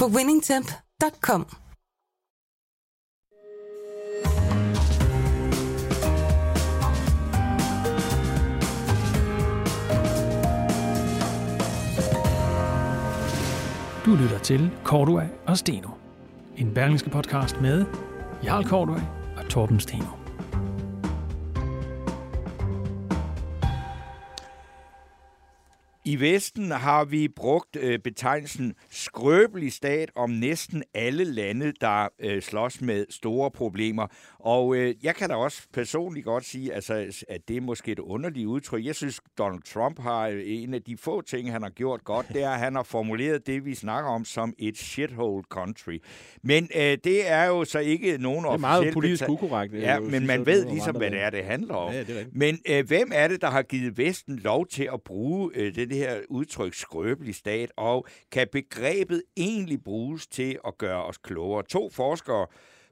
på winningtemp.com. Du lytter til Cordua og Steno. En berlingske podcast med Jarl Cordua og Torben Steno. I Vesten har vi brugt øh, betegnelsen skrøbelig stat om næsten alle lande, der øh, slås med store problemer. Og øh, jeg kan da også personligt godt sige, altså, at det er måske et underligt udtryk. Jeg synes, Donald Trump har en af de få ting, han har gjort godt, det er, at han har formuleret det, vi snakker om, som et shithole country. Men øh, det er jo så ikke nogen Det er meget politisk ukorrekt. Ja, men man ved ligesom, hvad det er, det handler om. Ja, det er rigtigt. Men øh, hvem er det, der har givet Vesten lov til at bruge øh, det det her udtryk skrøbelig stat, og kan begrebet egentlig bruges til at gøre os klogere? To forskere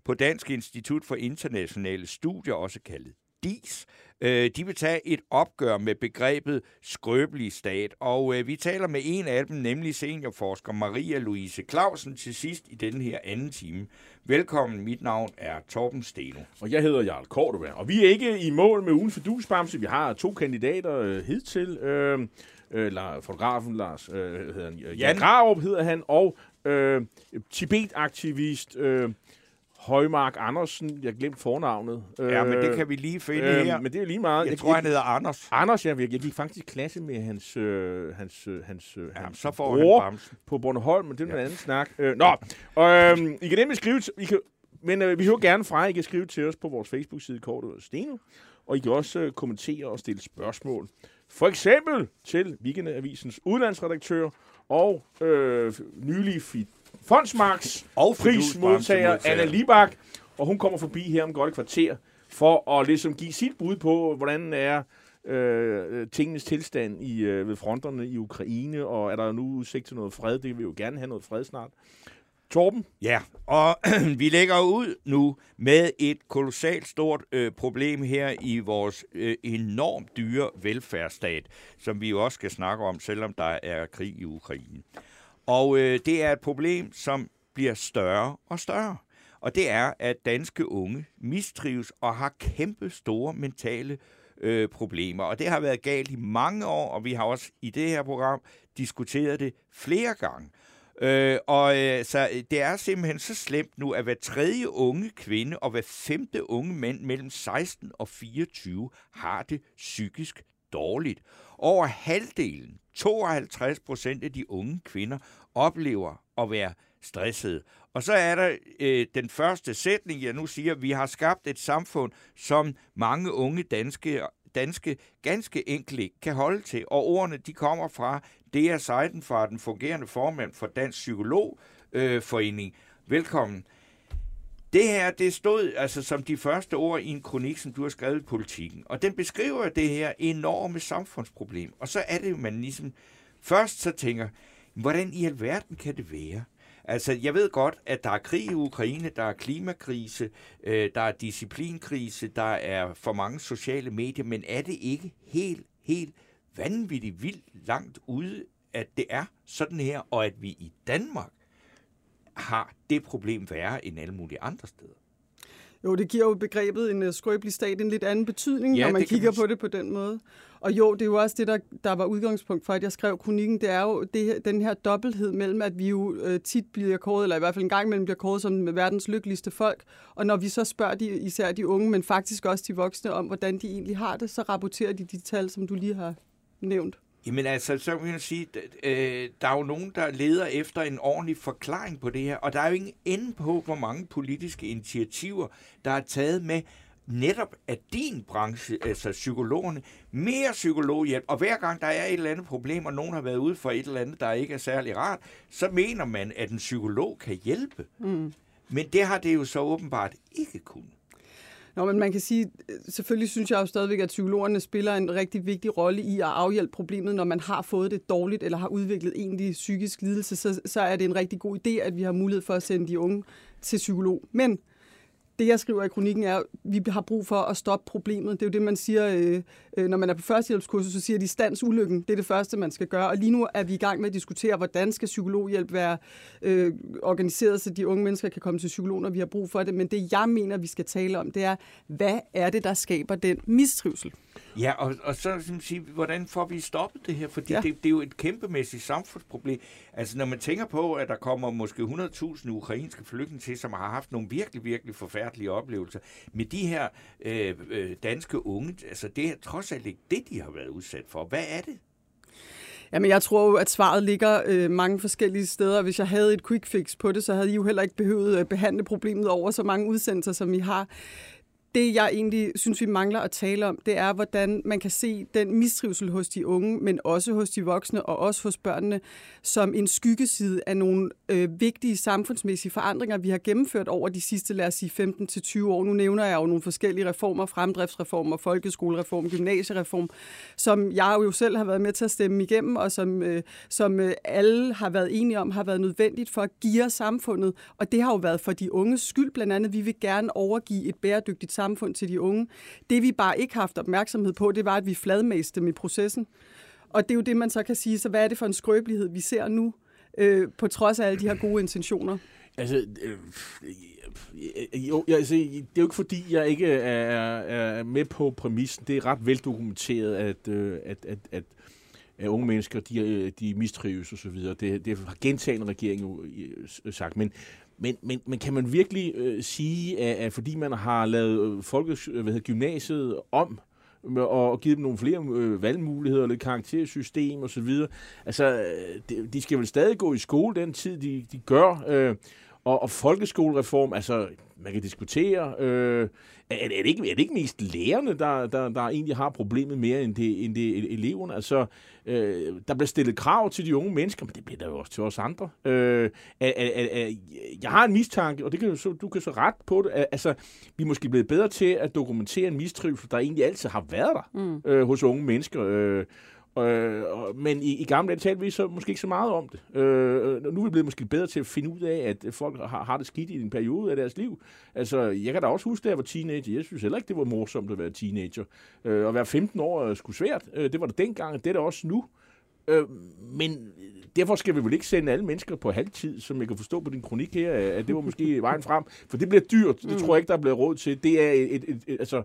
på Dansk Institut for Internationale Studier, også kaldet DIS, øh, de vil tage et opgør med begrebet skrøbelig stat, og øh, vi taler med en af dem, nemlig seniorforsker Maria Louise Clausen, til sidst i denne her anden time. Velkommen, mit navn er Torben Steno. Og jeg hedder Jarl Cordova. Og vi er ikke i mål med ugen for dusbamse. Vi har to kandidater øh, hidtil. Øh, øh, fotografen Lars øh, hedder han, øh, Jan. Grarup hedder han, og øh, Tibet-aktivist øh, Højmark Andersen. Jeg glemte fornavnet. Øh, Ja, men det kan vi lige finde her. Men det er lige meget. Jeg tror, han hedder Anders. Anders, jeg, jeg gik faktisk i klasse med hans, øh, hans, øh, hans, øh, Ja, hans så får han bror bamsen. på Bornholm, men det er ja. en anden snak. Øh, nå, og, øh, I kan nemlig skrive, I kan, men øh, vi hører gerne fra, I kan skrive til os på vores Facebook-side, Kort og Steno, og I kan også øh, kommentere og stille spørgsmål. For eksempel til Weekendavisens udlandsredaktør og øh, nylig Fondsmarks Og prismodtager. Anna Libak, og hun kommer forbi her om godt et kvarter for at ligesom give sit bud på, hvordan er øh, tingenes tilstand i, øh, ved fronterne i Ukraine, og er der nu udsigt til noget fred? Det vil vi jo gerne have noget fred snart. Torben? Ja, og vi lægger ud nu med et kolossalt stort øh, problem her i vores øh, enormt dyre velfærdsstat, som vi jo også skal snakke om, selvom der er krig i Ukraine. Og øh, det er et problem, som bliver større og større. Og det er, at danske unge mistrives og har kæmpe store mentale øh, problemer. Og det har været galt i mange år, og vi har også i det her program diskuteret det flere gange. Øh, og øh, så øh, det er simpelthen så slemt nu, at hver tredje unge kvinde og hver femte unge mand mellem 16 og 24 har det psykisk dårligt. Over halvdelen, 52 procent af de unge kvinder, oplever at være stressede. Og så er der øh, den første sætning, jeg nu siger, vi har skabt et samfund, som mange unge danske danske ganske enkelt ikke kan holde til. Og ordene, de kommer fra det er Seidenfar, den fungerende formand for Dansk Psykologforening. Øh, Forening. Velkommen. Det her, det stod altså som de første ord i en kronik, som du har skrevet i politikken. Og den beskriver det her enorme samfundsproblem. Og så er det jo, man ligesom først så tænker, hvordan i alverden kan det være? Altså, jeg ved godt, at der er krig i Ukraine, der er klimakrise, øh, der er disciplinkrise, der er for mange sociale medier, men er det ikke helt, helt vanvittigt vildt langt ude, at det er sådan her, og at vi i Danmark har det problem værre end alle mulige andre steder? Jo, det giver jo begrebet en uh, skrøbelig stat en lidt anden betydning, Ja, når man kigger man på det på den måde. Og jo, det er jo også det, der, der var udgangspunkt for, at jeg skrev kronikken. Det er jo det, her- den her dobbelthed mellem, at vi jo øh, tit bliver kåret, eller i hvert fald en gang imellem bliver kåret som verdens lykkeligste folk. Og når vi så spørger de, især de unge, men faktisk også de voksne om, hvordan de egentlig har det, så rapporterer de de tal, som du lige har nævnt. Jamen altså, så kan man sige, øh, der er jo nogen, der leder efter en ordentlig forklaring på det her, og der er jo ingen ende på, hvor mange politiske initiativer, der er taget med netop at din branche, altså psykologerne, mere psykologhjælp, og hver gang der er et eller andet problem, og nogen har været ude for et eller andet, der ikke er særlig rart, så mener man, at en psykolog kan hjælpe. Mm. Men det har det jo så åbenbart ikke kun. Nå, men man kan sige, selvfølgelig synes jeg jo stadigvæk, at psykologerne spiller en rigtig vigtig rolle i at afhjælpe problemet, når man har fået det dårligt eller har udviklet egentlig psykisk lidelse, så, så er det en rigtig god idé, at vi har mulighed for at sende de unge til psykolog. Men det, jeg skriver i kronikken, er, at vi har brug for at stoppe problemet. Det er jo det, man siger, øh, øh, når man er på førstehjælpskursus, så siger de stands ulykken. Det er det første, man skal gøre. Og lige nu er vi i gang med at diskutere, hvordan skal psykologhjælp være øh, organiseret, så de unge mennesker kan komme til psykolog, når vi har brug for det. Men det, jeg mener, vi skal tale om, det er, hvad er det, der skaber den mistrivsel? Ja, og, og så sige, hvordan får vi stoppet det her? Fordi ja. det, det er jo et kæmpemæssigt samfundsproblem. Altså, når man tænker på, at der kommer måske 100.000 ukrainske flygtninge til, som har haft nogle virkelig, virkelig forfærdelige oplevelser, med de her øh, øh, danske unge, altså det er trods alt ikke det, de har været udsat for. Hvad er det? Jamen, jeg tror jo, at svaret ligger øh, mange forskellige steder. Hvis jeg havde et quick fix på det, så havde I jo heller ikke behøvet at behandle problemet over så mange udsendelser, som I har det, jeg egentlig synes, vi mangler at tale om, det er, hvordan man kan se den mistrivsel hos de unge, men også hos de voksne og også hos børnene, som en skyggeside af nogle øh, vigtige samfundsmæssige forandringer, vi har gennemført over de sidste, lad os sige, 15-20 år. Nu nævner jeg jo nogle forskellige reformer, fremdriftsreformer, folkeskolereform, gymnasiereform, som jeg jo selv har været med til at stemme igennem, og som, øh, som øh, alle har været enige om, har været nødvendigt for at give samfundet. Og det har jo været for de unges skyld, blandt andet. Vi vil gerne overgive et bæredygtigt samfund til de unge. Det vi bare ikke har haft opmærksomhed på, det var, at vi fladmæste dem i processen. Og det er jo det, man så kan sige, så hvad er det for en skrøbelighed, vi ser nu, øh, på trods af alle de her gode intentioner? Altså, øh, jo, jeg, altså, det er jo ikke fordi, jeg ikke er, er med på præmissen. Det er ret veldokumenteret, at, øh, at, at, at, at unge mennesker, de, øh, de mistrives og så videre. Det, det har gentagende regeringen jo øh, sagt. Men, men, men, men kan man virkelig øh, sige, at, at fordi man har lavet øh, folkes, øh, hvad hedder, gymnasiet om, og givet dem nogle flere øh, valgmuligheder, lidt karaktersystem osv. Altså, øh, de, de skal vel stadig gå i skole den tid, de, de gør. Øh, og, og folkeskolereform, altså, man kan diskutere, øh, er, er, det ikke, er det ikke mest lærerne, der, der, der egentlig har problemet mere end det, end det eleverne? Altså, øh, der bliver stillet krav til de unge mennesker, men det bliver der jo også til os andre. Øh, er, er, er, jeg har en mistanke, og det kan du, så, du kan så ret på det, altså, vi er måske blevet bedre til at dokumentere en mistrivsel, der egentlig altid har været der mm. øh, hos unge mennesker. Øh, Øh, men i, i gamle dage talte vi så måske ikke så meget om det. Øh, nu er vi blevet måske bedre til at finde ud af, at folk har, har det skidt i en periode af deres liv. Altså, jeg kan da også huske, da jeg var teenager. Jeg synes heller ikke, det var morsomt at være teenager. Øh, at være 15 år er sgu svært. Øh, det var det dengang, det er det også nu. Øh, men derfor skal vi vel ikke sende alle mennesker på halvtid, som jeg kan forstå på din kronik her, at det var måske vejen frem. For det bliver dyrt. Det mm. tror jeg ikke, der bliver råd til. Det er et, et, et altså,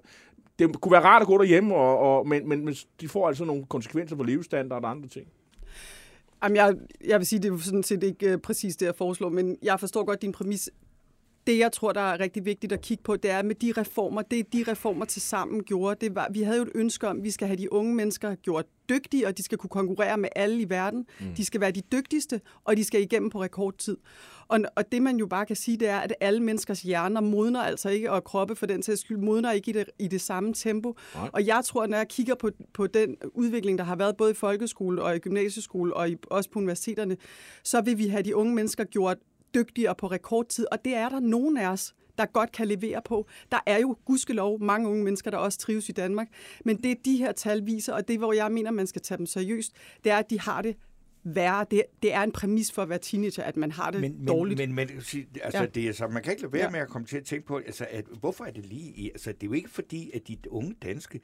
det kunne være rart at gå derhjemme, og, og, men, men, men de får altså nogle konsekvenser for levestandard og andre ting. Jamen, jeg, jeg vil sige, det er sådan set ikke uh, præcis det, jeg foreslår, men jeg forstår godt din præmis. Det, jeg tror, der er rigtig vigtigt at kigge på, det er med de reformer, det de reformer til sammen gjorde, det var, vi havde jo et ønske om, at vi skal have de unge mennesker gjort dygtige, og de skal kunne konkurrere med alle i verden. Mm. De skal være de dygtigste, og de skal igennem på rekordtid. Og, og det man jo bare kan sige, det er, at alle menneskers hjerner modner altså ikke, og kroppe for den sags skyld modner ikke i det, i det samme tempo. Nej. Og jeg tror, når jeg kigger på, på den udvikling, der har været både i folkeskole og i gymnasieskole og i, også på universiteterne, så vil vi have de unge mennesker gjort dygtigere på rekordtid, og det er der nogen af os, der godt kan levere på. Der er jo gudskelov mange unge mennesker, der også trives i Danmark, men det de her tal viser, og det hvor jeg mener, man skal tage dem seriøst, det er, at de har det værre. Det, det er en præmis for at være teenager, at man har det men, dårligt. Men, men, men altså, ja. det er så, man kan ikke lade være ja. med at komme til at tænke på, altså, at, hvorfor er det lige? Altså, det er jo ikke fordi, at de unge danske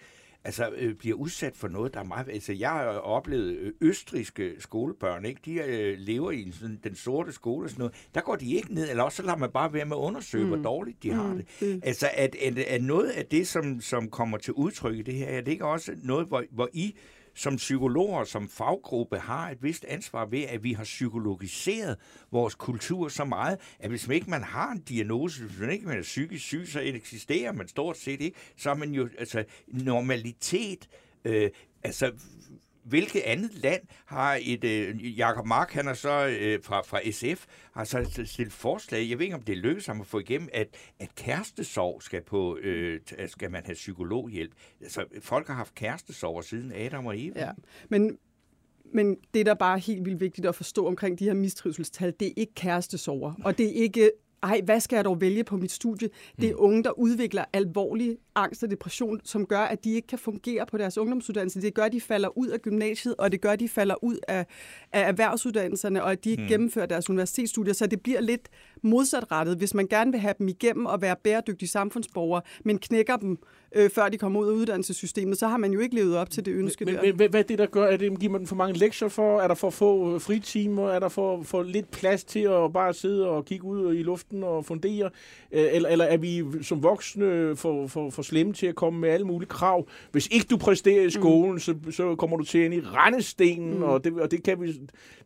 altså, øh, bliver udsat for noget, der er meget... Altså, jeg har oplevet øh, østriske skolebørn, ikke? De øh, lever i sådan, den sorte skole og sådan noget. Der går de ikke ned, eller også så lader man bare være med at undersøge, mm. hvor dårligt de mm. har det. Mm. Altså, at, at, at noget af det, som, som kommer til udtryk i det her, er det ikke også noget, hvor, hvor I som psykologer, som faggruppe, har et vist ansvar ved, at vi har psykologiseret vores kultur så meget, at hvis man ikke man har en diagnose, hvis man ikke man er psykisk syg, så eksisterer man stort set ikke. Så er man jo, altså, normalitet, øh, altså, hvilket andet land har et... Øh, Jakob Mark, han er så øh, fra, fra SF, har så stillet forslag, jeg ved ikke, om det lykkes ham at få igennem, at, at kærestesorg skal, på, øh, skal man have psykologhjælp. Altså, folk har haft kærestesorg siden Adam og Eva. Ja, men men det, der bare er helt vildt vigtigt at forstå omkring de her mistrivselstal, det er ikke kærestesover, og det er ikke ej, hvad skal jeg dog vælge på mit studie? Det er mm. unge, der udvikler alvorlig angst og depression, som gør, at de ikke kan fungere på deres ungdomsuddannelse. Det gør, at de falder ud af gymnasiet, og det gør, at de falder ud af, af erhvervsuddannelserne, og at de ikke mm. gennemfører deres universitetsstudier. Så det bliver lidt modsatrettet, hvis man gerne vil have dem igennem og være bæredygtige samfundsborgere, men knækker dem, øh, før de kommer ud af uddannelsessystemet, så har man jo ikke levet op til det ønske men, der. Men, hvad er det, der gør? Er det, giver man for mange lektier for? Er der for få øh, fritimer? Er der for, for lidt plads til at bare sidde og kigge ud i luften og fundere? Øh, eller, eller er vi som voksne for, for, for slemme til at komme med alle mulige krav? Hvis ikke du præsterer i mm. skolen, mm. så, så kommer du til ind i rendestenen, mm. og, det, og det, kan vi,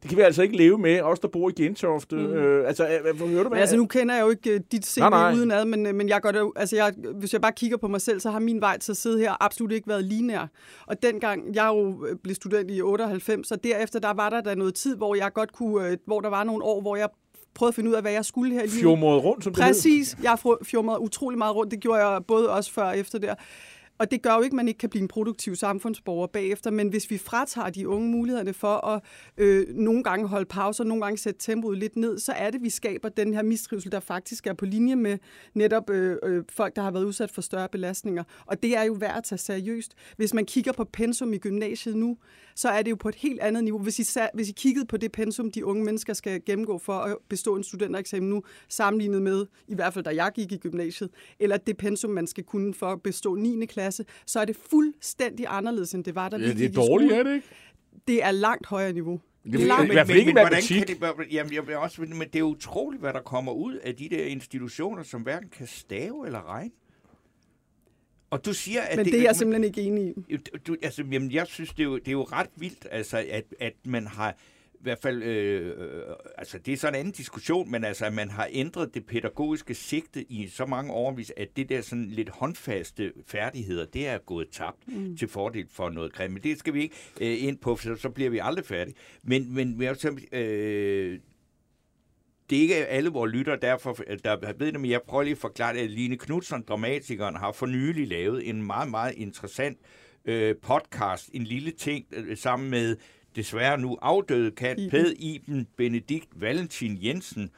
det kan vi altså ikke leve med, os der bor i Gentofte. Mm. Øh, altså, hører du, hvad? altså, nu kender jeg jo ikke øh, dit CV udenad, men, men jeg gør det, altså, jeg, hvis jeg bare kigger på mig selv, så har min vej til at sidde her absolut ikke været linær. Og dengang, jeg jo øh, blev student i 98, så derefter, der var der da noget tid, hvor jeg godt kunne, øh, hvor der var nogle år, hvor jeg prøvede at finde ud af, hvad jeg skulle her i livet. Fjormået rundt, som det Præcis. Jeg har fjormået utrolig meget rundt. Det gjorde jeg både også før og efter der. Og det gør jo ikke, at man ikke kan blive en produktiv samfundsborger bagefter, men hvis vi fratager de unge mulighederne for at øh, nogle gange holde pauser, nogle gange sætte tempoet lidt ned, så er det, at vi skaber den her mistrivsel, der faktisk er på linje med netop øh, øh, folk, der har været udsat for større belastninger. Og det er jo værd at tage seriøst. Hvis man kigger på pensum i gymnasiet nu, så er det jo på et helt andet niveau. Hvis I, hvis I kiggede på det pensum, de unge mennesker skal gennemgå for at bestå en studentereksamen nu, sammenlignet med, i hvert fald da jeg gik i gymnasiet, eller det pensum, man skal kunne for at bestå 9. klasse, så er det fuldstændig anderledes, end det var, da ja, det er dårligt, er det ikke? Det er langt højere niveau. Det er langt, men, men, men, hvordan kan det, jamen, jeg, også, men det er utroligt, hvad der kommer ud af de der institutioner, som hverken kan stave eller regne. Og du siger, at Men det, det er jeg simpelthen ikke enig i. Du, altså, jamen, jeg synes, det er, jo, det er jo ret vildt, altså, at, at man har i hvert fald, øh, øh, altså det er sådan en anden diskussion, men altså, at man har ændret det pædagogiske sigte i så mange år, at det der sådan lidt håndfaste færdigheder, det er gået tabt mm. til fordel for noget grimt. Men det skal vi ikke øh, ind på, for så, så bliver vi aldrig færdige. Men, men jeg, øh, det er ikke alle vores lytter, derfor, der ved det, men jeg prøver lige at forklare det. Line Knudsen, dramatikeren, har for nylig lavet en meget, meget interessant øh, podcast, en lille ting, øh, sammen med desværre nu afdøde kat, Iben. Ped Iben Benedikt Valentin Jensen,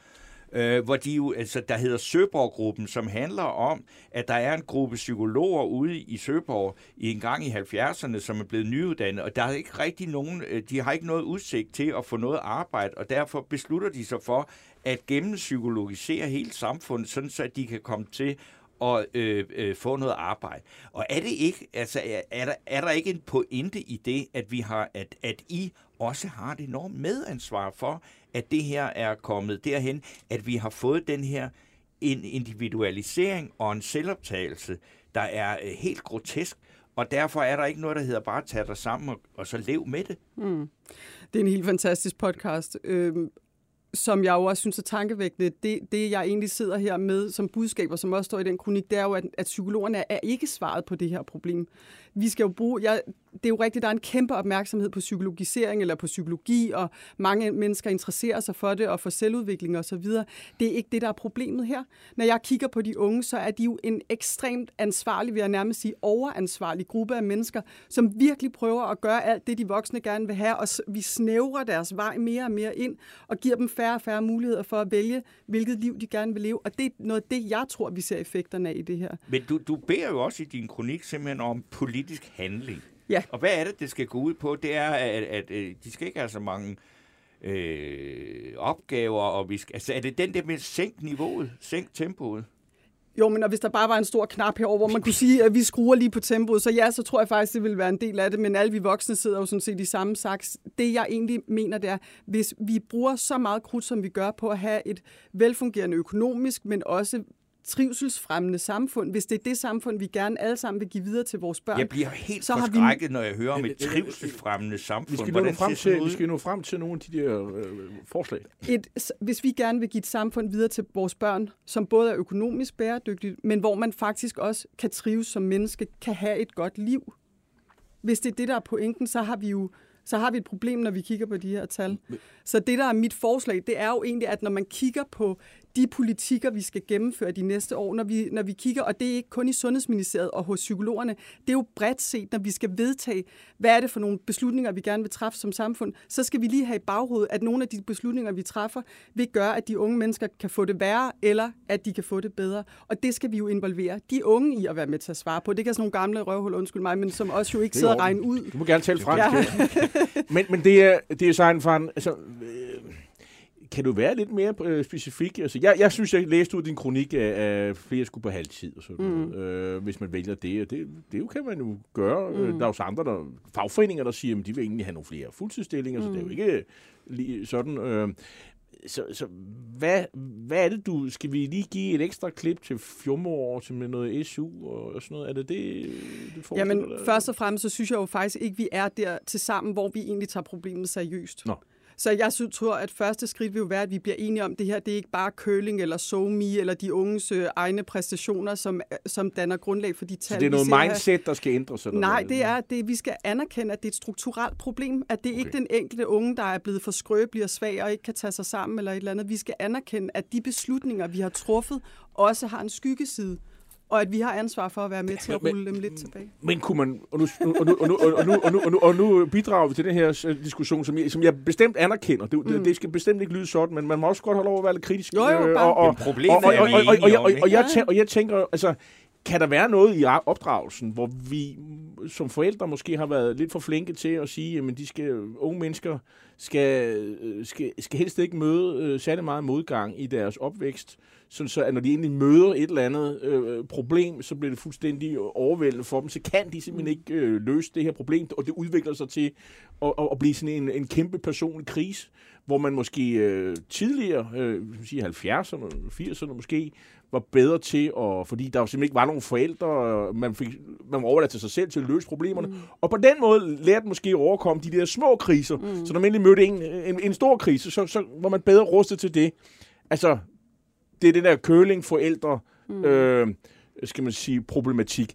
øh, hvor de jo, altså, der hedder Søborg-gruppen, som handler om, at der er en gruppe psykologer ude i Søborg i en gang i 70'erne, som er blevet nyuddannet, og der er ikke rigtig nogen, øh, de har ikke noget udsigt til at få noget arbejde, og derfor beslutter de sig for at gennempsykologisere hele samfundet, sådan så at de kan komme til og øh, øh, få noget arbejde. Og er det ikke, altså, er, er, der, er der ikke en pointe i det, at vi har, at, at I også har et enormt medansvar for, at det her er kommet derhen, at vi har fået den her en individualisering og en selvoptagelse, der er øh, helt grotesk, og derfor er der ikke noget, der hedder bare at tage dig sammen og, og så lev med det. Mm. Det er en helt fantastisk podcast. Øh, som jeg jo også synes er tankevækkende, det, det jeg egentlig sidder her med som budskaber, som også står i den kronik, det er jo, at, at psykologerne er ikke svaret på det her problem vi skal jo bruge, jeg, det er jo rigtigt, der er en kæmpe opmærksomhed på psykologisering eller på psykologi, og mange mennesker interesserer sig for det og for selvudvikling og så videre. Det er ikke det, der er problemet her. Når jeg kigger på de unge, så er de jo en ekstremt ansvarlig, vil jeg nærmest sige overansvarlig gruppe af mennesker, som virkelig prøver at gøre alt det, de voksne gerne vil have, og vi snævrer deres vej mere og mere ind, og giver dem færre og færre muligheder for at vælge, hvilket liv de gerne vil leve. Og det er noget af det, jeg tror, vi ser effekterne af i det her. Men du, du beder jo også i din kronik simpelthen om politik politisk handling. Ja. Og hvad er det, det skal gå ud på? Det er, at, at, at øh, de skal ikke have så mange øh, opgaver, og vi skal, altså er det den der med sænk niveauet, sænk tempoet? Jo, men og hvis der bare var en stor knap herover, hvor man kunne sige, at vi skruer lige på tempoet, så ja, så tror jeg faktisk, det vil være en del af det, men alle vi voksne sidder jo sådan set i samme saks. Det jeg egentlig mener, det er, hvis vi bruger så meget krudt, som vi gør på at have et velfungerende økonomisk, men også trivselsfremmende samfund, hvis det er det samfund, vi gerne alle sammen vil give videre til vores børn. Jeg bliver helt så forskrækket, vi... når jeg hører om et trivselsfremmende samfund. Vi skal, nå frem til, vi skal nå frem til nogle af de der øh, forslag. Et, hvis vi gerne vil give et samfund videre til vores børn, som både er økonomisk bæredygtigt, men hvor man faktisk også kan trives som menneske, kan have et godt liv. Hvis det er det, der er pointen, så har vi jo så har vi et problem, når vi kigger på de her tal. Så det, der er mit forslag, det er jo egentlig, at når man kigger på de politikker, vi skal gennemføre de næste år, når vi, når vi kigger, og det er ikke kun i Sundhedsministeriet og hos psykologerne, det er jo bredt set, når vi skal vedtage, hvad er det for nogle beslutninger, vi gerne vil træffe som samfund, så skal vi lige have i baghovedet, at nogle af de beslutninger, vi træffer, vil gøre, at de unge mennesker kan få det værre, eller at de kan få det bedre. Og det skal vi jo involvere de unge i at være med til at svare på. Det kan sådan nogle gamle røvhul, undskyld mig, men som også jo ikke sidder og regner ud. Du må gerne tale fransk. Ja. men, men det er, det er for altså, øh, kan du være lidt mere øh, specifik? Altså, jeg, jeg synes, jeg læste ud din kronik, at, at flere skulle på halvtid, og sådan mm. øh, hvis man vælger det. Og det, det kan man jo gøre. Mm. Der er jo så andre der, fagforeninger, der siger, at de vil egentlig have nogle flere fuldtidsstillinger, mm. så det er jo mm. ikke lige sådan. Øh, så, så hvad, hvad er det, du... Skal vi lige give et ekstra klip til fjumår til med noget SU og sådan noget? Er det det, du Jamen, eller? først og fremmest, så synes jeg jo faktisk ikke, vi er der til sammen, hvor vi egentlig tager problemet seriøst. Nå. Så jeg synes, tror, at første skridt vil jo være, at vi bliver enige om, at det her det er ikke bare curling eller SoMe eller de unges øh, egne præstationer, som, som danner grundlag for de tal, Så det er noget mindset, her. der skal ændres? Eller Nej, det er, det, vi skal anerkende, at det er et strukturelt problem, at det okay. ikke den enkelte unge, der er blevet for skrøbelig og svag og ikke kan tage sig sammen eller et eller andet. Vi skal anerkende, at de beslutninger, vi har truffet, også har en skyggeside og at vi har ansvar for at være med til at rulle men, dem lidt tilbage. Men kunne man, og nu, og nu, og nu, og nu, og nu, og nu, og nu bidrager vi til den her øh, diskussion, som jeg, som jeg bestemt anerkender. Det, mm. det, skal bestemt ikke lyde sådan, men man må også godt holde over at være lidt kritisk. Jo, jo, bare. Og, og, problemet og, og, og, og, og, og, og, jeg tænker, og jeg tænker, altså, kan der være noget i opdragelsen, hvor vi som forældre måske har været lidt for flinke til at sige, at de skal, unge mennesker skal, øh, skal, skal helst ikke møde øh, særlig meget modgang i deres opvækst, sådan så at når de egentlig møder et eller andet øh, problem, så bliver det fuldstændig overvældende for dem, så kan de simpelthen ikke øh, løse det her problem, og det udvikler sig til at, at, at blive sådan en, en kæmpe personlig krise, hvor man måske øh, tidligere, øh, sige 70'erne, 80'erne måske, var bedre til at, fordi der jo simpelthen ikke var nogen forældre, man, fik, man var overladt til sig selv til at løse problemerne, mm. og på den måde lærte måske at overkomme de der små kriser, mm. så når man endelig mødte en, en, en stor krise, så, så var man bedre rustet til det. Altså, det er det der curling-forældre, mm. øh, skal man sige, problematik.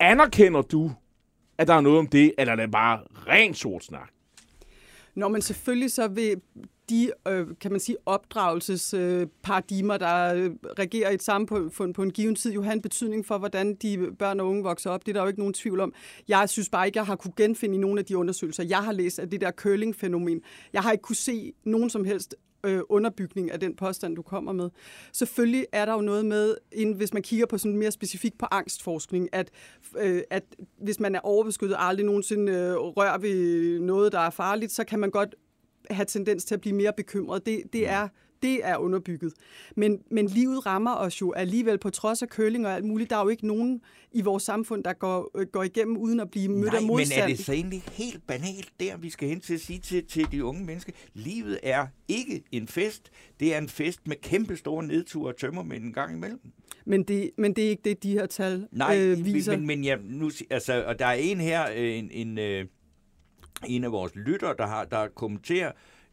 Anerkender du, at der er noget om det, eller er det bare rent sort snak? Når man selvfølgelig så vil de, øh, kan man sige, opdragelsesparadigmer, øh, der regerer i et samfund på en given tid, jo have en betydning for, hvordan de børn og unge vokser op. Det er der jo ikke nogen tvivl om. Jeg synes bare ikke, jeg har kunne genfinde i nogle af de undersøgelser, jeg har læst af det der curling-fænomen. Jeg har ikke kunne se nogen som helst øh, underbygning af den påstand, du kommer med. Selvfølgelig er der jo noget med, inden, hvis man kigger på sådan mere specifikt på angstforskning, at, øh, at hvis man er overbeskyttet og aldrig nogensinde øh, rører ved noget, der er farligt, så kan man godt have tendens til at blive mere bekymret. Det, det er det er underbygget. Men, men livet rammer os jo alligevel på trods af køling og alt muligt. Der er jo ikke nogen i vores samfund, der går, øh, går igennem uden at blive mødt Nej, af modstand. men er det så egentlig helt banalt der, vi skal hen til at sige til, til de unge mennesker? Livet er ikke en fest. Det er en fest med kæmpe store nedture og tømmermænd en gang imellem. Men det, men det er ikke det, de her tal Nej, øh, viser. men, men ja, nu, altså, og der er en her, øh, en, en, øh, en af vores lytter, der har der kommenterer,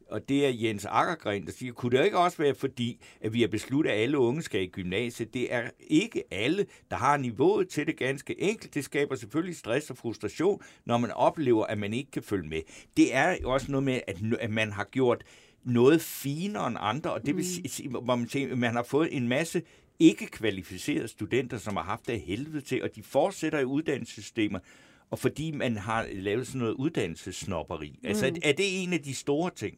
og det er Jens Akkergren, der siger, kunne det ikke også være fordi, at vi har besluttet, at alle unge skal i gymnasiet? Det er ikke alle, der har niveauet til det ganske enkelt. Det skaber selvfølgelig stress og frustration, når man oplever, at man ikke kan følge med. Det er også noget med, at man har gjort noget finere end andre, og det vil mm. sige, hvor man, siger, man har fået en masse ikke kvalificerede studenter, som har haft det helvede til, og de fortsætter i uddannelsessystemer, og fordi man har lavet sådan noget uddannelsesnopperi. Altså, mm. Altså, er det en af de store ting?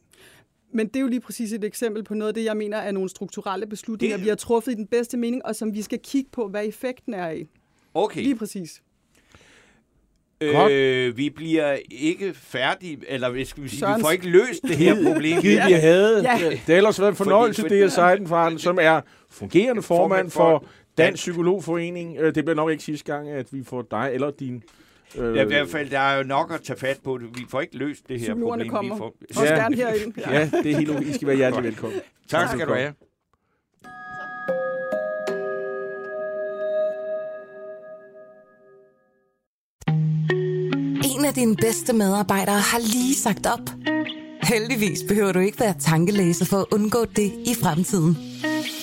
Men det er jo lige præcis et eksempel på noget af det, jeg mener er nogle strukturelle beslutninger, det... vi har truffet i den bedste mening, og som vi skal kigge på, hvad effekten er af. Okay. Lige præcis. Øh, vi bliver ikke færdige, eller vi, skal vi, sige, vi får ikke løst det her problem. Gid, vi havde. Ja. Det har ellers været en fornøjelse, fordi, det er Seidenfaren, som er fungerende formand for Dansk Psykologforening. Øh, det bliver nok ikke sidste gang, at vi får dig eller din Øh, ja, i hvert fald, der er jo nok at tage fat på. Vi får ikke løst det her problem. kommer. Vi får... Også ja, gerne herind. Ja. ja, det er helt okay. I skal være hjertelig velkommen. Tak, tak skal du have. En af dine bedste medarbejdere har lige sagt op. Heldigvis behøver du ikke være tankelæser for at undgå det i fremtiden.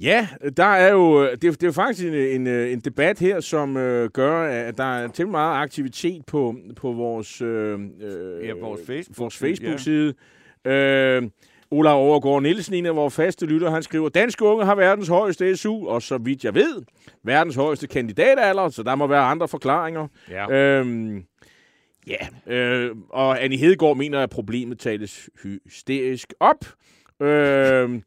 Ja, der er jo, det, det er jo faktisk en, en, en debat her, som øh, gør, at der er til meget aktivitet på, på vores, øh, Ja, vores Facebook. vores Facebook-side. Ja. Øh, Ola Overgaard Nielsen, en af vores faste lytter, han skriver, Danske unge har verdens højeste SU, og så vidt jeg ved, verdens højeste kandidatalder, så der må være andre forklaringer. Ja. Øhm, ja, øh, og Annie Hedegaard mener, at problemet tales hysterisk op. Øhm,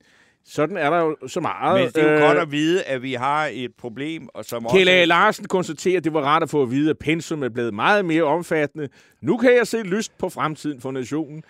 sådan er der jo så meget. Men det er jo godt at vide, at vi har et problem, og som Kjell også... Larsen konstaterer, at det var rart at få at vide, at pensum er blevet meget mere omfattende. Nu kan jeg se lyst på fremtiden for nationen.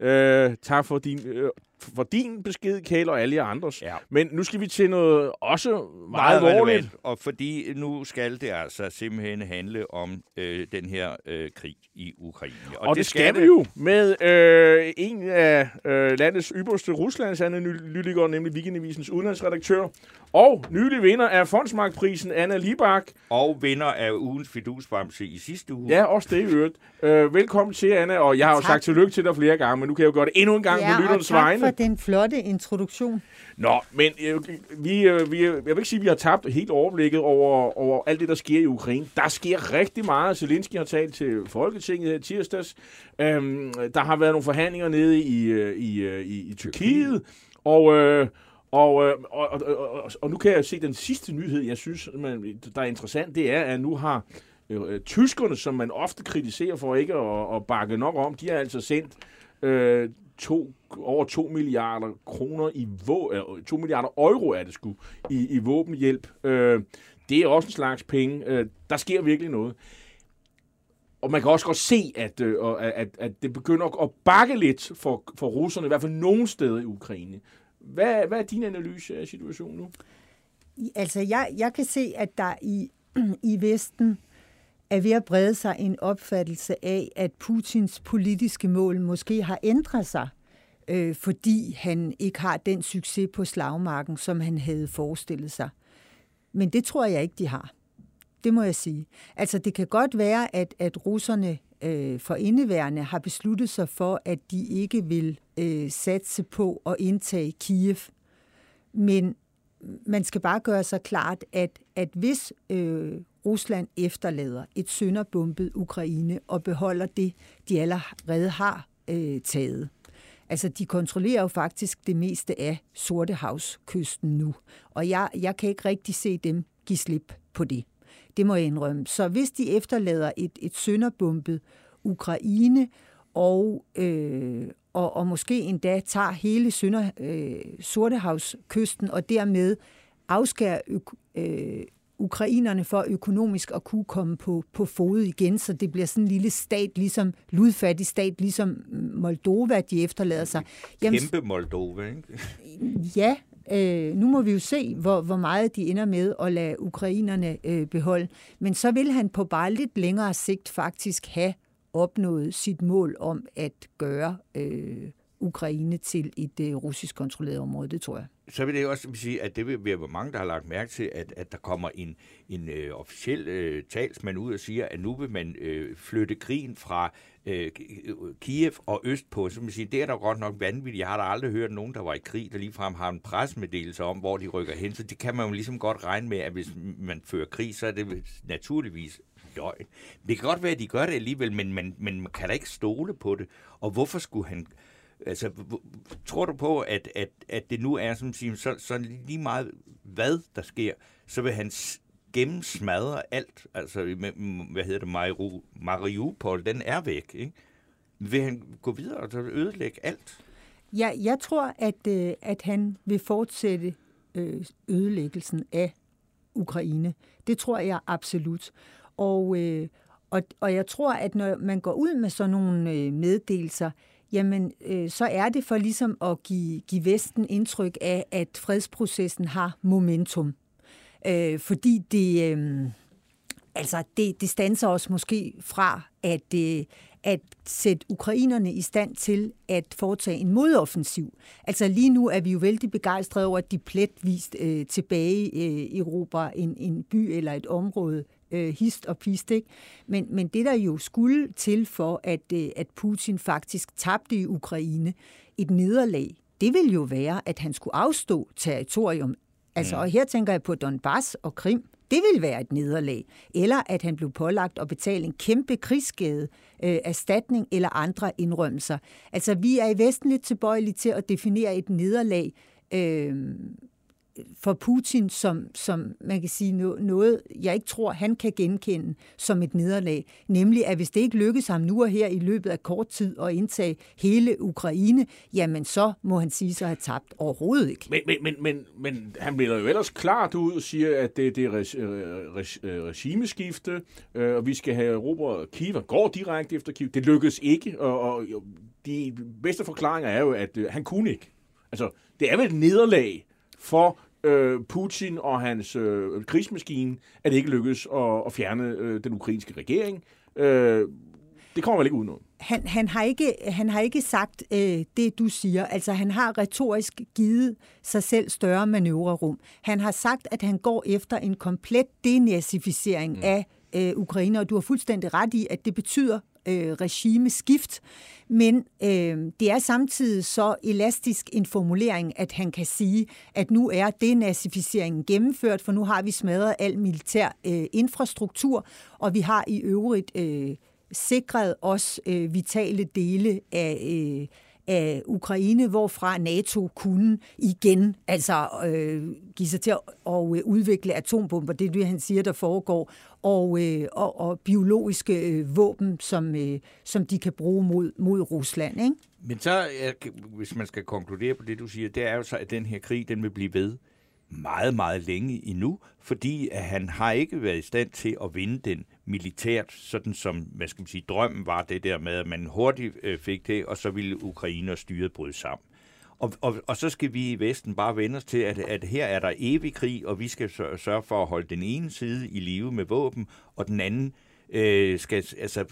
Øh, tak for din, øh, for din besked, Kjell, og alle jer andres. Ja. Men nu skal vi til noget også meget, meget alvorligt. relevant, og fordi nu skal det altså simpelthen handle om øh, den her øh, krig i Ukraine. Og, og det, det skal vi jo med øh, en af øh, landets ypperste ruslandsanalytikere, nemlig Weekendavisens udenlandsredaktør, og nylig vinder af Fondsmarkprisen, Anna Libak. Og vinder af ugens fidusbamse i sidste uge. Ja, også det i øvrigt. Øh, velkommen til, Anna, og jeg har jo Tak. sagt tillykke til dig flere gange, men nu kan jeg jo gøre det endnu en gang på Ja, og lytternes tak vegne. Den flotte introduktion. Nå, men øh, vi, øh, vi, jeg vil ikke sige, at vi har tabt helt overblikket over, over alt det, der sker i Ukraine. Der sker rigtig meget. Zelensky har talt til Folketinget her i tirsdags. Øhm, der har været nogle forhandlinger nede i, øh, i, øh, i, i Tyrkiet. Og, øh, og, øh, og, og, og, og, og nu kan jeg se den sidste nyhed, jeg synes, man, der er interessant, det er, at nu har øh, øh, tyskerne, som man ofte kritiserer for ikke at, at bakke nok om, de har altså sendt øh, to, over 2 milliarder kroner i vå, øh, 2 milliarder euro er det sgu, i, i våbenhjælp. Øh, det er også en slags penge. Øh, der sker virkelig noget. Og man kan også godt se, at, øh, og- at, at det begynder at bakke lidt for, for russerne, i hvert fald nogen steder i Ukraine. Hvad, hvad er din analyse af situationen nu? Altså, jeg, jeg kan se, at der i, i Vesten er ved at brede sig en opfattelse af, at Putins politiske mål måske har ændret sig, øh, fordi han ikke har den succes på slagmarken, som han havde forestillet sig. Men det tror jeg ikke, de har. Det må jeg sige. Altså, det kan godt være, at, at russerne øh, for indeværende har besluttet sig for, at de ikke vil øh, satse på at indtage Kiev. Men man skal bare gøre sig klart, at, at hvis øh, Rusland efterlader et sønderbumpet Ukraine og beholder det, de allerede har øh, taget, Altså, de kontrollerer jo faktisk det meste af Sortehavskysten nu. Og jeg, jeg kan ikke rigtig se dem give slip på det. Det må jeg indrømme. Så hvis de efterlader et, et sønderbumpet Ukraine, og, øh, og, og måske endda tager hele Sønder, øh, Sortehavskysten, og dermed afskærer øk, øh, ukrainerne for økonomisk at kunne komme på, på fod igen, så det bliver sådan en lille stat, ligesom ludfattig stat, ligesom Moldova, de efterlader sig. Kæmpe Moldova, ikke? Ja, øh, nu må vi jo se, hvor, hvor meget de ender med at lade ukrainerne øh, beholde. Men så vil han på bare lidt længere sigt faktisk have opnået sit mål om at gøre øh, Ukraine til et øh, russisk kontrolleret område, det tror jeg. Så vil det også sige, at det vil være mange, der har lagt mærke til, at, at der kommer en, en øh, officiel øh, talsmand ud og siger, at nu vil man øh, flytte krigen fra øh, Kiev og østpå. Så man siger, det er da godt nok vanvittigt. Jeg har da aldrig hørt nogen, der var i krig, der ligefrem har en presmeddelelse om, hvor de rykker hen. Så det kan man jo ligesom godt regne med, at hvis man fører krig, så er det naturligvis løgn. Det kan godt være, at de gør det alligevel, men man, men man kan da ikke stole på det. Og hvorfor skulle han Altså, tror du på, at, at, at det nu er, som siger, så, så lige meget, hvad der sker, så vil han gennemsmadre alt? Altså, med, hvad hedder det, Mariu, Mariupol, den er væk, ikke? Vil han gå videre og ødelægge alt? Ja, jeg tror, at, øh, at han vil fortsætte øh, ødelæggelsen af Ukraine. Det tror jeg absolut. Og, øh, og, og jeg tror, at når man går ud med sådan nogle øh, meddelelser, jamen, øh, så er det for ligesom at give, give Vesten indtryk af, at fredsprocessen har momentum. Øh, fordi det... Øh, altså det, det stanser os måske fra at, øh, at sætte ukrainerne i stand til at foretage en modoffensiv. Altså lige nu er vi jo vældig begejstrede over, at de pletvist øh, tilbage øh, Europa en, en by eller et område øh, hist og pist. Ikke? Men, men det, der jo skulle til for, at, øh, at Putin faktisk tabte i Ukraine et nederlag, det ville jo være, at han skulle afstå territorium. Altså, og her tænker jeg på Donbass og Krim. Det ville være et nederlag. Eller at han blev pålagt at betale en kæmpe krigsskade, øh, erstatning eller andre indrømmelser. Altså, vi er i Vesten lidt tilbøjelige til at definere et nederlag øh, for Putin som, som man kan sige noget, jeg ikke tror, han kan genkende som et nederlag. Nemlig, at hvis det ikke lykkes ham nu og her i løbet af kort tid at indtage hele Ukraine, jamen så må han sige sig at have tabt overhovedet ikke. Men, men, men, men, men han bliver jo ellers klart ud og siger, at det, det er øh, regimeskifte, øh, og vi skal have Europa Kiev, og går direkte efter Kiev. Det lykkes ikke, og, og de bedste forklaringer er jo, at øh, han kunne ikke. Altså, det er vel et nederlag for øh, Putin og hans øh, krigsmaskine, at det ikke lykkedes at, at fjerne øh, den ukrainske regering. Øh, det kommer vel ikke ud Han, han, har ikke, han har ikke sagt øh, det, du siger. Altså, han har retorisk givet sig selv større manøvrerum. Han har sagt, at han går efter en komplet denazificering mm. af øh, Ukraine, og du har fuldstændig ret i, at det betyder øh, regimeskift, men øh, det er samtidig så elastisk en formulering, at han kan sige, at nu er denazificeringen gennemført, for nu har vi smadret al militær øh, infrastruktur, og vi har i øvrigt øh, sikret os øh, vitale dele af øh, af Ukraine, hvorfra NATO kunne igen altså øh, give sig til at og, øh, udvikle atombomber. Det er det, han siger, der foregår. Og, øh, og, og biologiske øh, våben, som, øh, som de kan bruge mod, mod Rusland. Ikke? Men så, hvis man skal konkludere på det, du siger, det er jo så, at den her krig, den vil blive ved meget, meget længe endnu, fordi at han har ikke været i stand til at vinde den militært, sådan som hvad skal man sige, drømmen var det der med, at man hurtigt øh, fik det, og så ville Ukraine og styret bryde sammen. Og, og, og så skal vi i Vesten bare vende os til, at, at her er der evig krig, og vi skal sørge for at holde den ene side i live med våben, og den anden øh, skal, altså,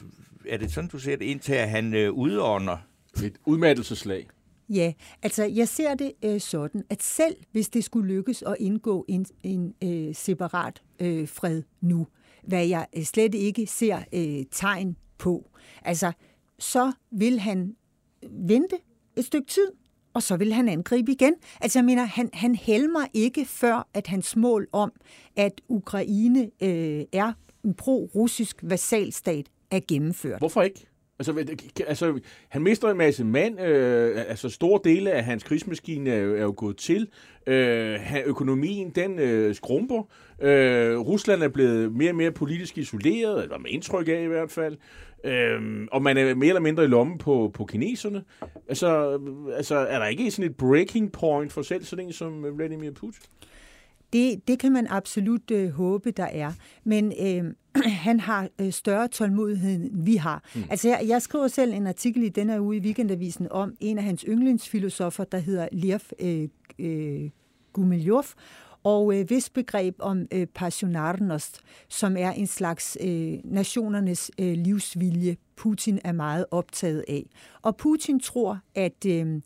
er det sådan, du ser det, indtil at han øh, udånder? Et udmattelseslag. Ja, altså jeg ser det øh, sådan, at selv hvis det skulle lykkes at indgå en, en øh, separat øh, fred nu, hvad jeg øh, slet ikke ser øh, tegn på, altså så vil han øh, vente et stykke tid, og så vil han angribe igen. Altså jeg mener, han, han helmer ikke før, at hans mål om, at Ukraine øh, er en pro-russisk vasalstat, er gennemført. Hvorfor ikke? Altså, altså, han mister en masse mand. Øh, altså, store dele af hans krigsmaskine er, er jo gået til. Øh, økonomien, den øh, skrumper. Øh, Rusland er blevet mere og mere politisk isoleret, eller med indtryk af i hvert fald. Øh, og man er mere eller mindre i lommen på, på kineserne. Altså, altså, er der ikke sådan et breaking point for selv sådan en som Vladimir Putin? Det, det kan man absolut øh, håbe, der er. Men øh, han har øh, større tålmodighed, end vi har. Mm. Altså, jeg, jeg skriver selv en artikel i denne uge i Weekendavisen om en af hans yndlingsfilosofer, der hedder Lev øh, øh, Gumilyov, og øh, hvis begreb om øh, passionarnost, som er en slags øh, nationernes øh, livsvilje, Putin er meget optaget af. Og Putin tror, at, øh,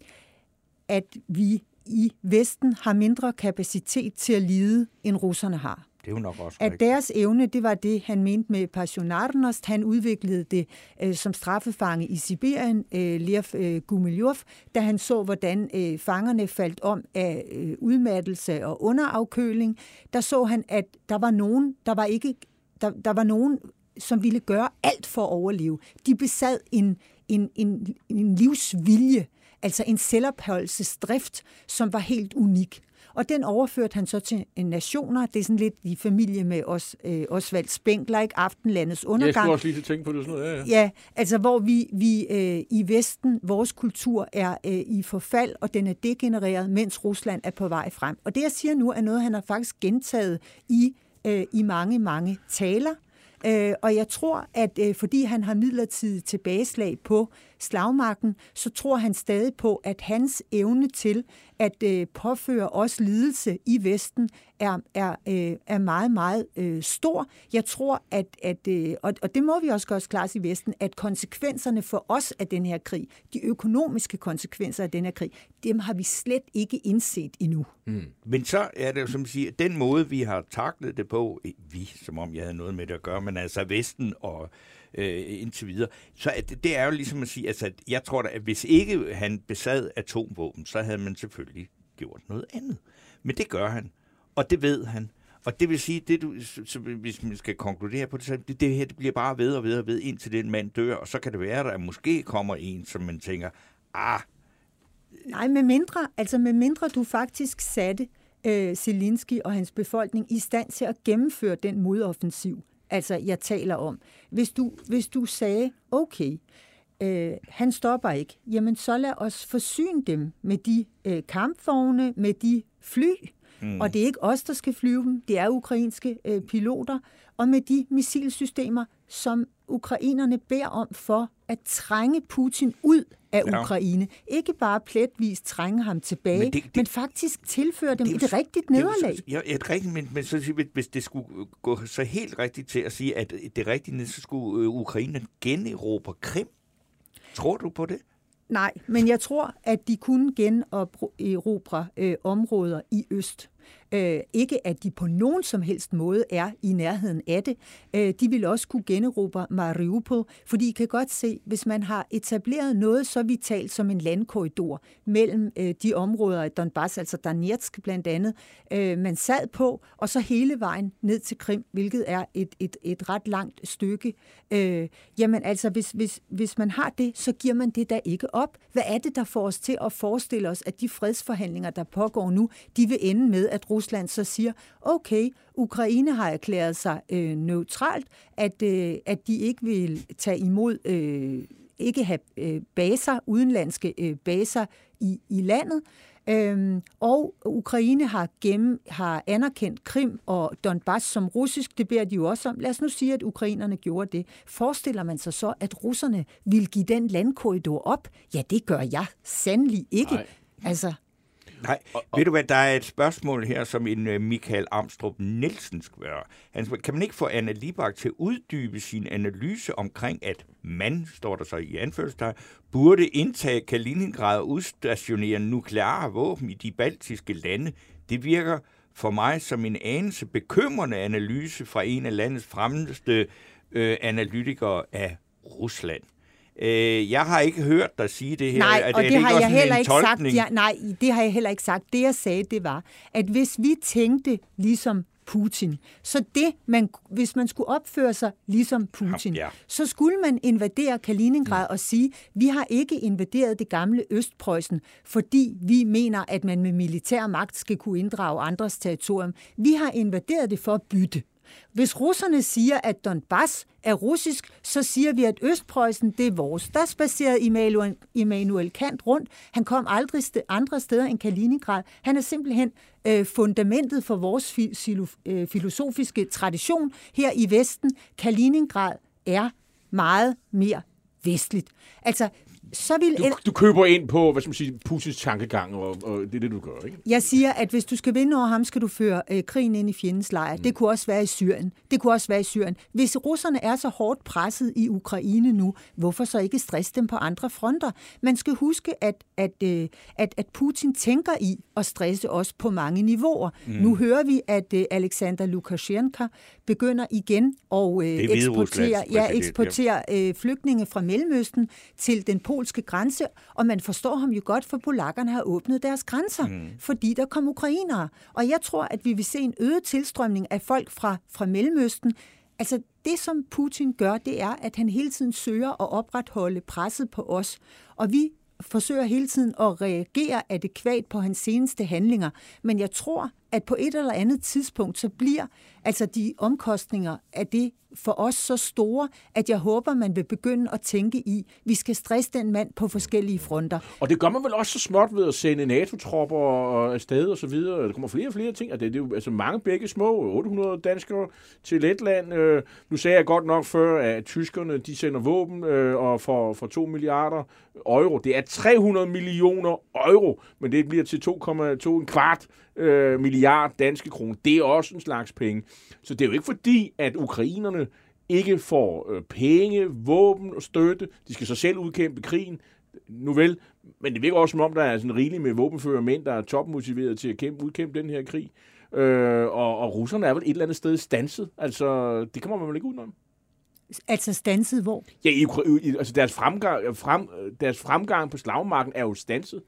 at vi i Vesten har mindre kapacitet til at lide, end russerne har. Det er jo nok også At rigtigt. deres evne, det var det, han mente med Passionarnost. Han udviklede det øh, som straffefange i Sibirien, øh, Lev øh, Gumilyov, da han så, hvordan øh, fangerne faldt om af øh, udmattelse og underafkøling. Der så han, at der var nogen, der var ikke, der, der var nogen, som ville gøre alt for at overleve. De besad en, en, en, en livsvilje, altså en selvopholdelsesdrift, som var helt unik. Og den overførte han så til nationer. Det er sådan lidt i familie med os, øh, Osvald Spengler, ikke? Aftenlandets undergang. Jeg skulle også lige tænke på det. Sådan noget. Ja, ja. ja, altså hvor vi, vi øh, i Vesten, vores kultur er øh, i forfald, og den er degenereret, mens Rusland er på vej frem. Og det, jeg siger nu, er noget, han har faktisk gentaget i, øh, i mange, mange taler. Øh, og jeg tror, at øh, fordi han har midlertidigt tilbageslag på slagmarken, så tror han stadig på, at hans evne til at øh, påføre os lidelse i Vesten er, er, øh, er meget, meget øh, stor. Jeg tror, at, at øh, og, og det må vi også gøre os klart i Vesten, at konsekvenserne for os af den her krig, de økonomiske konsekvenser af den her krig, dem har vi slet ikke indset endnu. Mm. Men så er det jo, som siger, den måde, vi har taklet det på, vi, som om jeg havde noget med det at gøre, men altså Vesten og øh, indtil videre. Så at, det er jo ligesom at sige, altså, at jeg tror da, at hvis ikke han besad atomvåben, så havde man selvfølgelig gjort noget andet. Men det gør han, og det ved han. Og det vil sige, det du, så, hvis man skal konkludere på det, så det, det her det bliver bare ved og ved og ved, indtil den mand dør, og så kan det være, at der måske kommer en, som man tænker, ah... Nej, med mindre, altså med mindre du faktisk satte øh, Zelensky og hans befolkning i stand til at gennemføre den modoffensiv, altså jeg taler om. Hvis du, hvis du sagde, okay, øh, han stopper ikke, jamen så lad os forsyne dem med de øh, kampvogne, med de fly, mm. og det er ikke os, der skal flyve dem, det er ukrainske øh, piloter, og med de missilsystemer, som ukrainerne beder om for at trænge Putin ud af ja. Ukraine. Ikke bare pletvis trænge ham tilbage, men, det, det, men faktisk tilføre dem et rigtigt nederlag. Ja, et rigtigt, men, men så, hvis det skulle gå så helt rigtigt til at sige, at det rigtige, så skulle øh, Ukraine generobre Krim. Tror du på det? Nej, men jeg tror, at de kunne generobre øh, områder i øst. Øh, ikke at de på nogen som helst måde er i nærheden af det. Øh, de vil også kunne generobre Mariupol, fordi I kan godt se, hvis man har etableret noget så vitalt som en landkorridor mellem øh, de områder i Donbass, altså Donetsk blandt andet, øh, man sad på, og så hele vejen ned til Krim, hvilket er et, et, et ret langt stykke. Øh, jamen altså, hvis, hvis, hvis man har det, så giver man det da ikke op. Hvad er det, der får os til at forestille os, at de fredsforhandlinger, der pågår nu, de vil ende med, at Rusland så siger, okay, Ukraine har erklæret sig øh, neutralt, at, øh, at de ikke vil tage imod, øh, ikke have øh, baser, udenlandske øh, baser i, i landet. Øhm, og Ukraine har, gennem, har anerkendt Krim og Donbass som russisk. Det beder de jo også om. Lad os nu sige, at ukrainerne gjorde det. Forestiller man sig så, at russerne vil give den landkorridor op? Ja, det gør jeg sandelig ikke. Nej. Altså, Nej, og, og, ved du hvad, der er et spørgsmål her, som en uh, Michael Amstrup Nielsen være. Han spørger, kan man ikke få Anna Libak til at uddybe sin analyse omkring, at man, står der så i anførselstegn, burde indtage Kaliningrad og udstationere nukleare våben i de baltiske lande? Det virker for mig som en anelse bekymrende analyse fra en af landets fremmeste øh, analytikere af Rusland. Øh, jeg har ikke hørt dig sige det her. Nej, er og det, det, har jeg heller ikke sagt. Ja, nej, det har jeg heller ikke sagt. Det jeg sagde, det var, at hvis vi tænkte ligesom Putin. Så det, man, hvis man skulle opføre sig ligesom Putin, ja. så skulle man invadere Kaliningrad mm. og sige, vi har ikke invaderet det gamle Østpreussen, fordi vi mener, at man med militær magt skal kunne inddrage andres territorium. Vi har invaderet det for at bytte. Hvis russerne siger, at Donbass er russisk, så siger vi, at Østpreussen det er vores. Der spacerede Immanuel, Immanuel Kant rundt. Han kom aldrig andre steder end Kaliningrad. Han er simpelthen øh, fundamentet for vores fi- øh, filosofiske tradition her i Vesten. Kaliningrad er meget mere vestligt. Altså, så vil... Du, du køber ind på, hvad skal man sige, Putins tankegang, og, og det er det, du gør, ikke? Jeg siger, at hvis du skal vinde over ham, skal du føre øh, krigen ind i fjendens lejr. Mm. Det kunne også være i Syrien. Det kunne også være i Syrien. Hvis russerne er så hårdt presset i Ukraine nu, hvorfor så ikke stresse dem på andre fronter? Man skal huske, at, at, øh, at, at Putin tænker i at stresse os på mange niveauer. Mm. Nu hører vi, at øh, Alexander Lukashenko begynder igen at øh, eksportere, ja, eksportere øh, flygtninge fra Mellemøsten til den polske grænse, og man forstår ham jo godt, for polakkerne har åbnet deres grænser, mm. fordi der kom ukrainere. Og jeg tror, at vi vil se en øget tilstrømning af folk fra, fra Mellemøsten. Altså det, som Putin gør, det er, at han hele tiden søger at opretholde presset på os. Og vi forsøger hele tiden at reagere adekvat på hans seneste handlinger. Men jeg tror, at på et eller andet tidspunkt, så bliver altså de omkostninger af det for os så store, at jeg håber, man vil begynde at tænke i, vi skal stresse den mand på forskellige fronter. Og det gør man vel også så småt ved at sende NATO-tropper afsted og så videre. Der kommer flere og flere ting, og det, det er jo altså mange begge små, 800 danskere til Letland. Øh, nu sagde jeg godt nok før, at tyskerne de sender våben øh, og for, for 2 milliarder euro. Det er 300 millioner euro, men det bliver til 2,2 en kvart øh, milliard danske kroner. Det er også en slags penge. Så det er jo ikke fordi, at ukrainerne ikke får øh, penge, våben og støtte. De skal så selv udkæmpe krigen. Nu vel, men det virker også som om, der er sådan rigeligt med våbenfører mænd, der er topmotiveret til at kæmpe, udkæmpe den her krig. Øh, og, og russerne er vel et eller andet sted stanset. Altså, det kommer man vel ikke udenom. Altså stanset hvor? Ja, i, i, altså deres fremgang, frem, deres fremgang på slagmarken er jo stanset.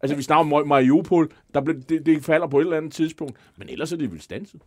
Altså, vi snakker om Mariupol, der blev, det, det falder på et eller andet tidspunkt, men ellers er det vel stanset.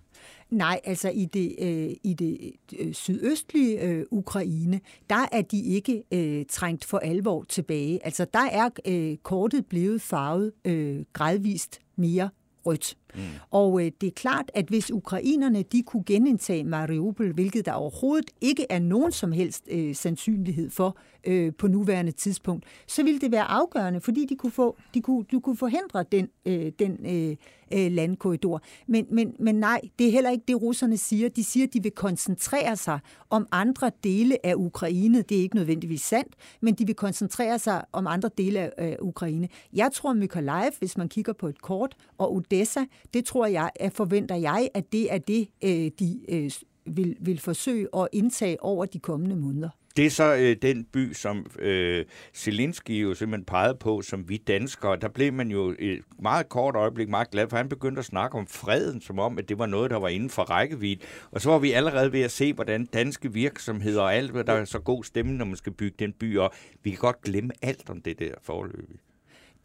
Nej, altså i det, øh, i det øh, sydøstlige øh, Ukraine, der er de ikke øh, trængt for alvor tilbage. Altså der er øh, kortet blevet farvet øh, gradvist mere rødt. Mm. Og øh, det er klart, at hvis ukrainerne de kunne genindtage Mariupol, hvilket der overhovedet ikke er nogen som helst øh, sandsynlighed for øh, på nuværende tidspunkt, så ville det være afgørende, fordi de kunne, få, de kunne, de kunne forhindre den, øh, den øh, øh, landkorridor. Men, men, men nej, det er heller ikke det, russerne siger. De siger, at de vil koncentrere sig om andre dele af Ukraine. Det er ikke nødvendigvis sandt, men de vil koncentrere sig om andre dele af øh, Ukraine. Jeg tror, Mykolaiv, hvis man kigger på et kort, og Odessa, det tror jeg, at forventer jeg, at det er det, øh, de øh, vil, vil forsøge at indtage over de kommende måneder. Det er så øh, den by, som øh, Zelensky jo simpelthen pegede på, som vi danskere. Der blev man jo et meget kort øjeblik meget glad, for han begyndte at snakke om freden, som om, at det var noget, der var inden for rækkevidde. Og så var vi allerede ved at se, hvordan danske virksomheder og alt, hvad der er så god stemme, når man skal bygge den by, og vi kan godt glemme alt om det der forløb.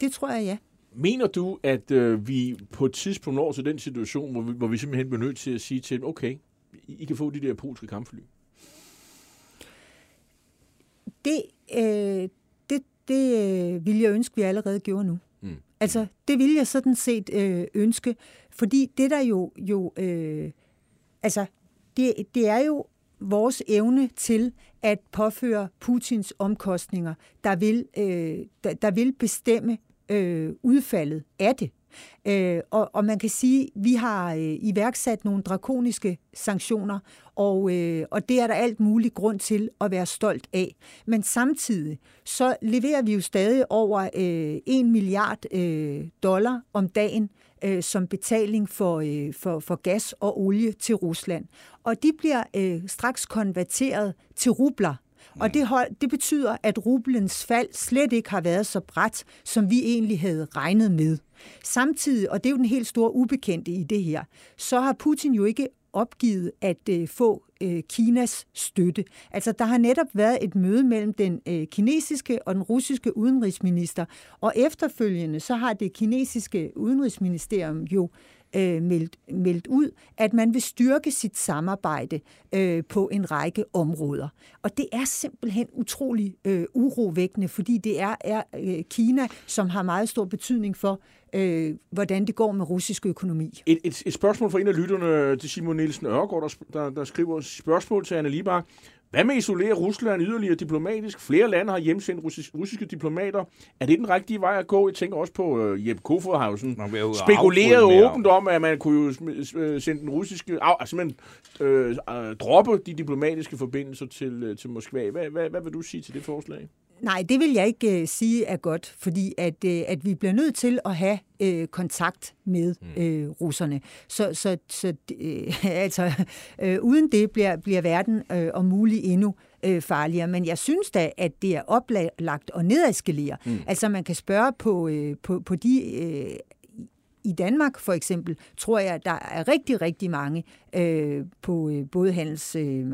Det tror jeg, ja. Mener du, at øh, vi på et tidspunkt når til den situation, hvor vi, hvor vi simpelthen bliver nødt til at sige til dem, okay, I kan få de der polske kampfly? Det, øh, det, det øh, vil jeg ønske, vi allerede gjorde nu. Mm. Altså, det vil jeg sådan set øh, ønske, fordi det der jo, jo øh, altså, det, det er jo vores evne til at påføre Putins omkostninger, der vil, øh, der, der vil bestemme øh, udfaldet af det. Øh, og, og man kan sige, at vi har øh, iværksat nogle drakoniske sanktioner, og, øh, og det er der alt muligt grund til at være stolt af. Men samtidig så leverer vi jo stadig over øh, 1 milliard øh, dollar om dagen øh, som betaling for, øh, for, for gas og olie til Rusland. Og de bliver øh, straks konverteret til rubler. Og det, hold, det betyder, at rublens fald slet ikke har været så bræt, som vi egentlig havde regnet med. Samtidig, og det er jo den helt store ubekendte i det her, så har Putin jo ikke opgivet at øh, få øh, Kinas støtte. Altså, der har netop været et møde mellem den øh, kinesiske og den russiske udenrigsminister, og efterfølgende så har det kinesiske udenrigsministerium jo øh, Øh, meldt, meldt ud, at man vil styrke sit samarbejde øh, på en række områder. Og det er simpelthen utrolig øh, urovækkende, fordi det er, er øh, Kina, som har meget stor betydning for, øh, hvordan det går med russisk økonomi. Et, et, et spørgsmål fra en af lytterne til Simon Nielsen Ørgaard, der, der, der skriver spørgsmål til Anna Libak. Hvad med at isolere Rusland yderligere diplomatisk? Flere lande har hjemsendt russiske diplomater. Er det den rigtige vej at gå? Jeg tænker også på uh, Jeppe Kofod har jo sådan spekuleret åbent om, at man kunne jo øh, sende den russiske... Altså, man, øh, uh, droppe de diplomatiske forbindelser til, til Moskva. Hvad, hvad, hvad vil du sige til det forslag? Nej, det vil jeg ikke uh, sige er godt, fordi at, uh, at vi bliver nødt til at have uh, kontakt med uh, russerne. Så, så, så uh, altså, uh, uden det bliver, bliver verden uh, om muligt endnu uh, farligere. Men jeg synes da, at det er oplagt og nedeskalere. Mm. Altså man kan spørge på, uh, på, på de uh, i Danmark for eksempel, tror jeg, der er rigtig, rigtig mange øh, på øh, både handels, øh,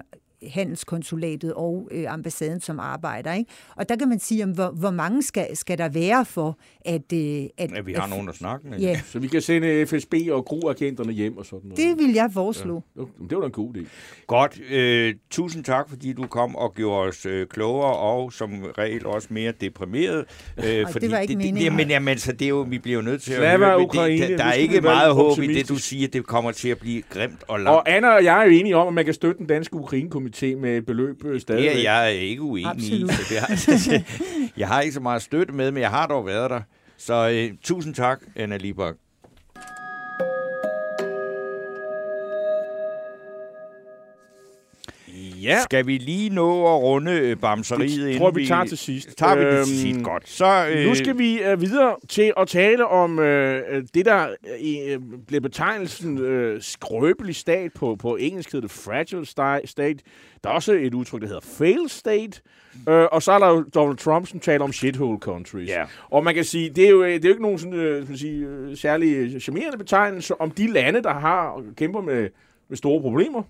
handelskonsulatet og øh, ambassaden, som arbejder. Ikke? Og der kan man sige, om, hvor, hvor mange skal, skal der være for, at... Øh, at Ja, vi har at, nogen at snakke med. Ja, Så vi kan sende FSB og GRU-agenterne hjem og sådan noget. det vil jeg foreslå. Ja. Det var da en god idé. Godt. Øh, tusind tak, fordi du kom og gjorde os øh, klogere og som regel også mere deprimeret. Øh, det var ikke det, meningen. Jamen, jamen, så det er jo, vi bliver jo nødt til at Slava høre, men Ukraine, det, der, er ikke meget håb i det, du siger. Det kommer til at blive grimt og langt. Og Anna og jeg er jo enige om, at man kan støtte den danske Ukraine-komité med et beløb øh, stadig. Det er jeg ikke uenig Absolut. i. Så det har, jeg har ikke så meget støtte med, men jeg har dog været der. Så øh, tusind tak, Anna Libak. Ja, Skal vi lige nå at runde øh, bamseriet? det tror jeg, vi tager til sidst. Tager vi det Øhm, til sidst? Godt. Så, øh, Nu skal vi uh, videre til at tale om uh, det, der uh, bliver betegnelsen uh, skrøbelig stat. På, på engelsk hedder det fragile state. Der er også et udtryk, der hedder fail state. Uh, og så er der jo Donald Trump, som taler om shithole countries. Ja. Og man kan sige, det er jo, det er jo ikke nogen sådan, skal man sige, særlig charmerende betegnelse om de lande, der har kæmper med, med store problemer.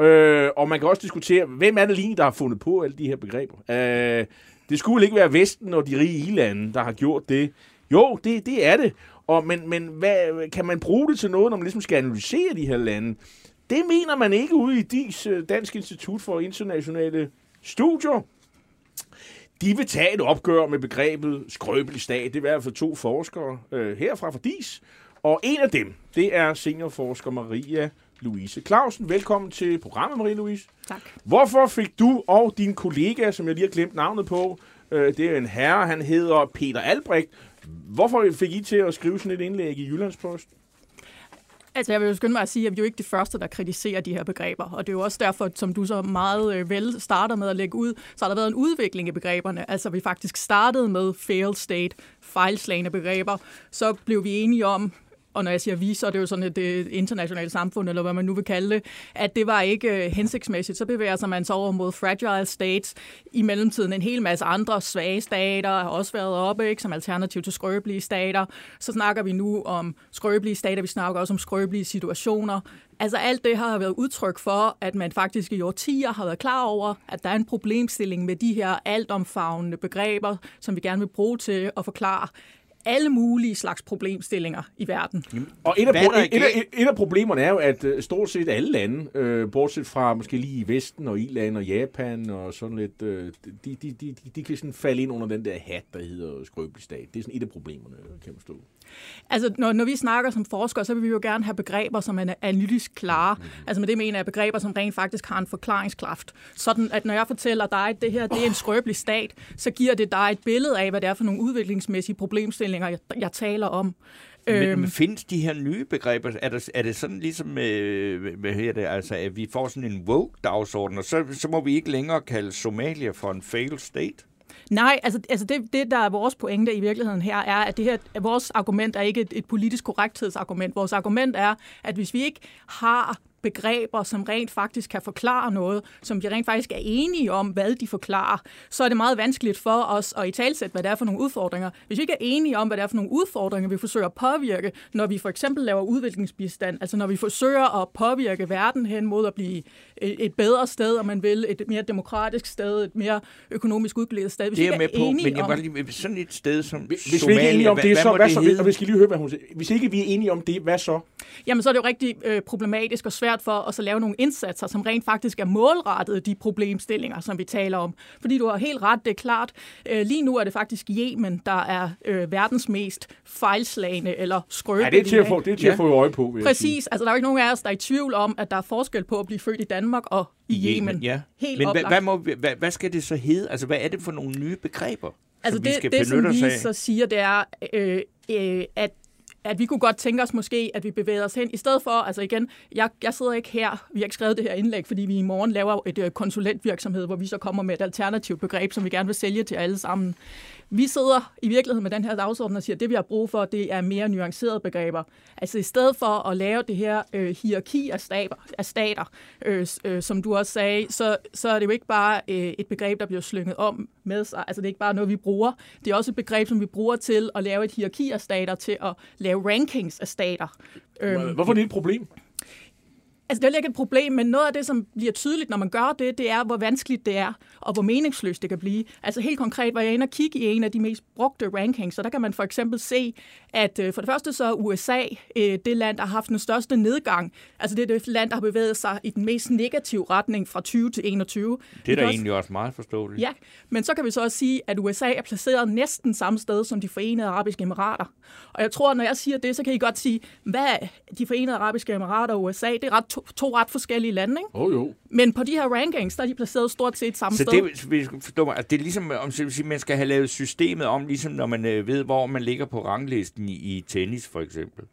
Øh, og man kan også diskutere, hvem er det lige, der har fundet på alle de her begreber? Øh, det skulle ikke være Vesten og de rige ilande, der har gjort det. Jo, det, det er det. Og, men men hvad, kan man bruge det til noget, når man ligesom skal analysere de her lande? Det mener man ikke ude i DIS, øh, Dansk Institut for Internationale Studier. De vil tage et opgør med begrebet skrøbelig stat. Det er i hvert fald to forskere øh, herfra fra DIS. Og en af dem, det er seniorforsker Maria Louise Clausen. Velkommen til programmet, Maria Louise. Tak. Hvorfor fik du og din kollega, som jeg lige har glemt navnet på, øh, det er en herre, han hedder Peter Albrecht. Hvorfor fik I til at skrive sådan et indlæg i Jyllandspost? Altså, jeg vil jo skynde mig at sige, at vi er jo ikke de første, der kritiserer de her begreber. Og det er jo også derfor, som du så meget øh, vel starter med at lægge ud, så har der været en udvikling i begreberne. Altså, vi faktisk startede med failed state, fejlslagende begreber. Så blev vi enige om, og når jeg siger vi, så er det jo sådan et, et internationalt samfund, eller hvad man nu vil kalde det, at det var ikke øh, hensigtsmæssigt. Så bevæger sig man så over mod fragile states. I mellemtiden en hel masse andre svage stater har også været oppe, ikke, som alternativ til skrøbelige stater. Så snakker vi nu om skrøbelige stater, vi snakker også om skrøbelige situationer. Altså alt det har været udtryk for, at man faktisk i årtier har været klar over, at der er en problemstilling med de her altomfavnende begreber, som vi gerne vil bruge til at forklare alle mulige slags problemstillinger i verden. Og et af, pro- et, et, galt? et, af problemerne er jo, at øh, stort set alle lande, øh, bortset fra måske lige i Vesten og Irland og Japan og sådan lidt, øh, de, de, de, de, de kan sådan falde ind under den der hat, der hedder skrøbelig stat. Det er sådan et af problemerne, kan man forstå. Altså, når, når vi snakker som forskere, så vil vi jo gerne have begreber, som er analytisk klare. Altså med det mener jeg begreber, som rent faktisk har en forklaringskraft. Sådan, at når jeg fortæller dig, at det her det er en skrøbelig stat, så giver det dig et billede af, hvad det er for nogle udviklingsmæssige problemstillinger, jeg, jeg taler om. Men, men findes de her nye begreber? Er, der, er det sådan ligesom, øh, hvad hedder det, altså, at vi får sådan en woke-dagsorden, og så, så må vi ikke længere kalde Somalia for en failed state? Nej, altså, altså det, det, der er vores pointe i virkeligheden her, er, at det her, at vores argument er ikke et, et politisk korrekthedsargument. Vores argument er, at hvis vi ikke har begreber, som rent faktisk kan forklare noget, som vi rent faktisk er enige om, hvad de forklarer, så er det meget vanskeligt for os at i talsætte, hvad det er for nogle udfordringer. Hvis vi ikke er enige om, hvad det er for nogle udfordringer, vi forsøger at påvirke, når vi for eksempel laver udviklingsbistand, altså når vi forsøger at påvirke verden hen mod at blive et bedre sted, om man vil, et mere demokratisk sted, et mere økonomisk udgledet sted. Hvis Det vi er jeg ikke med på, enige men jeg var lige, sådan et sted som Hvis vi Somalia, ikke er enige om hvad, det, hvad så, hvad det så, hedde? og vi skal lige høre, hvad hun siger. Hvis ikke vi er enige om det, hvad så? Jamen, så er det jo rigtig øh, problematisk og svært for os at lave nogle indsatser, som rent faktisk er målrettet de problemstillinger, som vi taler om. Fordi du har helt ret, det er klart. Øh, lige nu er det faktisk Yemen, der er øh, verdens mest fejlslagende eller Ja, skrøbelige. det er til at få, det er til Ja. at få øje på, vil jeg sige. Præcis. Altså, der er jo ikke nogen af os, der er i tvivl om, at der er forskel på at blive født i Danmark og i Yemen. Ja. Helt Men hvad, hvad, må, vi- hvad, hvad skal det så hedde? Altså, hvad er det for nogle nye begreber, Altså som vi det, skal det, som vi så siger, det er, øh, øh, at at vi kunne godt tænke os måske, at vi bevæger os hen. I stedet for, altså igen, jeg, jeg sidder ikke her, vi har ikke skrevet det her indlæg, fordi vi i morgen laver et øh, konsulentvirksomhed, hvor vi så kommer med et alternativt begreb, som vi gerne vil sælge til alle sammen. Vi sidder i virkeligheden med den her dagsorden og siger, at det vi har brug for, det er mere nuancerede begreber. Altså i stedet for at lave det her øh, hierarki af stater, af stater øh, øh, som du også sagde, så, så er det jo ikke bare øh, et begreb, der bliver slynget om med sig. Altså det er ikke bare noget, vi bruger. Det er også et begreb, som vi bruger til at lave et hierarki af stater, til at lave rankings af stater. Øhm, Hvorfor er det et problem? Altså, det er ikke et problem, men noget af det, som bliver tydeligt, når man gør det, det er, hvor vanskeligt det er, og hvor meningsløst det kan blive. Altså helt konkret var jeg inde og kigge i en af de mest brugte rankings, så der kan man for eksempel se, at øh, for det første så er USA øh, det land, der har haft den største nedgang. Altså det er det land, der har bevæget sig i den mest negative retning fra 20 til 21. Det er da også, egentlig også meget forståeligt. Ja, men så kan vi så også sige, at USA er placeret næsten samme sted som de forenede arabiske emirater. Og jeg tror, når jeg siger det, så kan I godt sige, hvad de forenede arabiske emirater og USA? Det er ret to, to ret forskellige lande, ikke? Oh, jo. Men på de her rankings, der er de placeret stort set samme Så sted. det, vi skal forstå mig, at det er ligesom, om så man skal have lavet systemet om, ligesom når man øh, ved, hvor man ligger på ranglisten i, i tennis, for eksempel.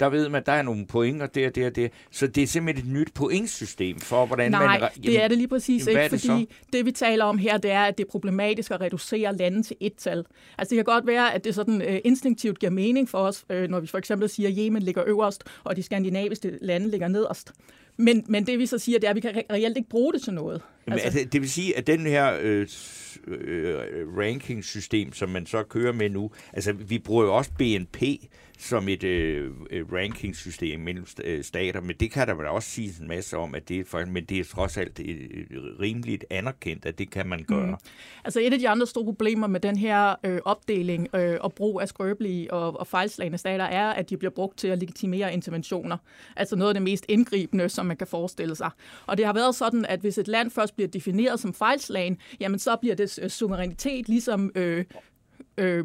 Der ved man, at der er nogle pointer der, der, der. Så det er simpelthen et nyt pointsystem for, hvordan Nej, man... det er det lige præcis jamen, ikke, det fordi det, det vi taler om her, det er, at det er problematisk at reducere lande til et tal. Altså det kan godt være, at det sådan øh, instinktivt giver mening for os, øh, når vi for eksempel siger, at Yemen ligger øverst, og de skandinaviske lande ligger nederst. Men, men det vi så siger, det er, at vi kan re- reelt ikke bruge det til noget. Altså, altså, det vil sige, at den her øh, øh, ranking-system, som man så kører med nu, altså vi bruger jo også BNP som et øh, øh, ranking-system mellem øh, stater, men det kan der vel også sige en masse om, at det er for, men det er trods alt øh, rimeligt anerkendt, at det kan man gøre. Mm. Altså et af de andre store problemer med den her øh, opdeling øh, og brug af skrøbelige og, og fejlslagende stater er, at de bliver brugt til at legitimere interventioner. Altså noget af det mest indgribende, som man kan forestille sig. Og det har været sådan, at hvis et land først bliver defineret som fejlslagen, jamen så bliver det øh, suverænitet ligesom... Øh, øh,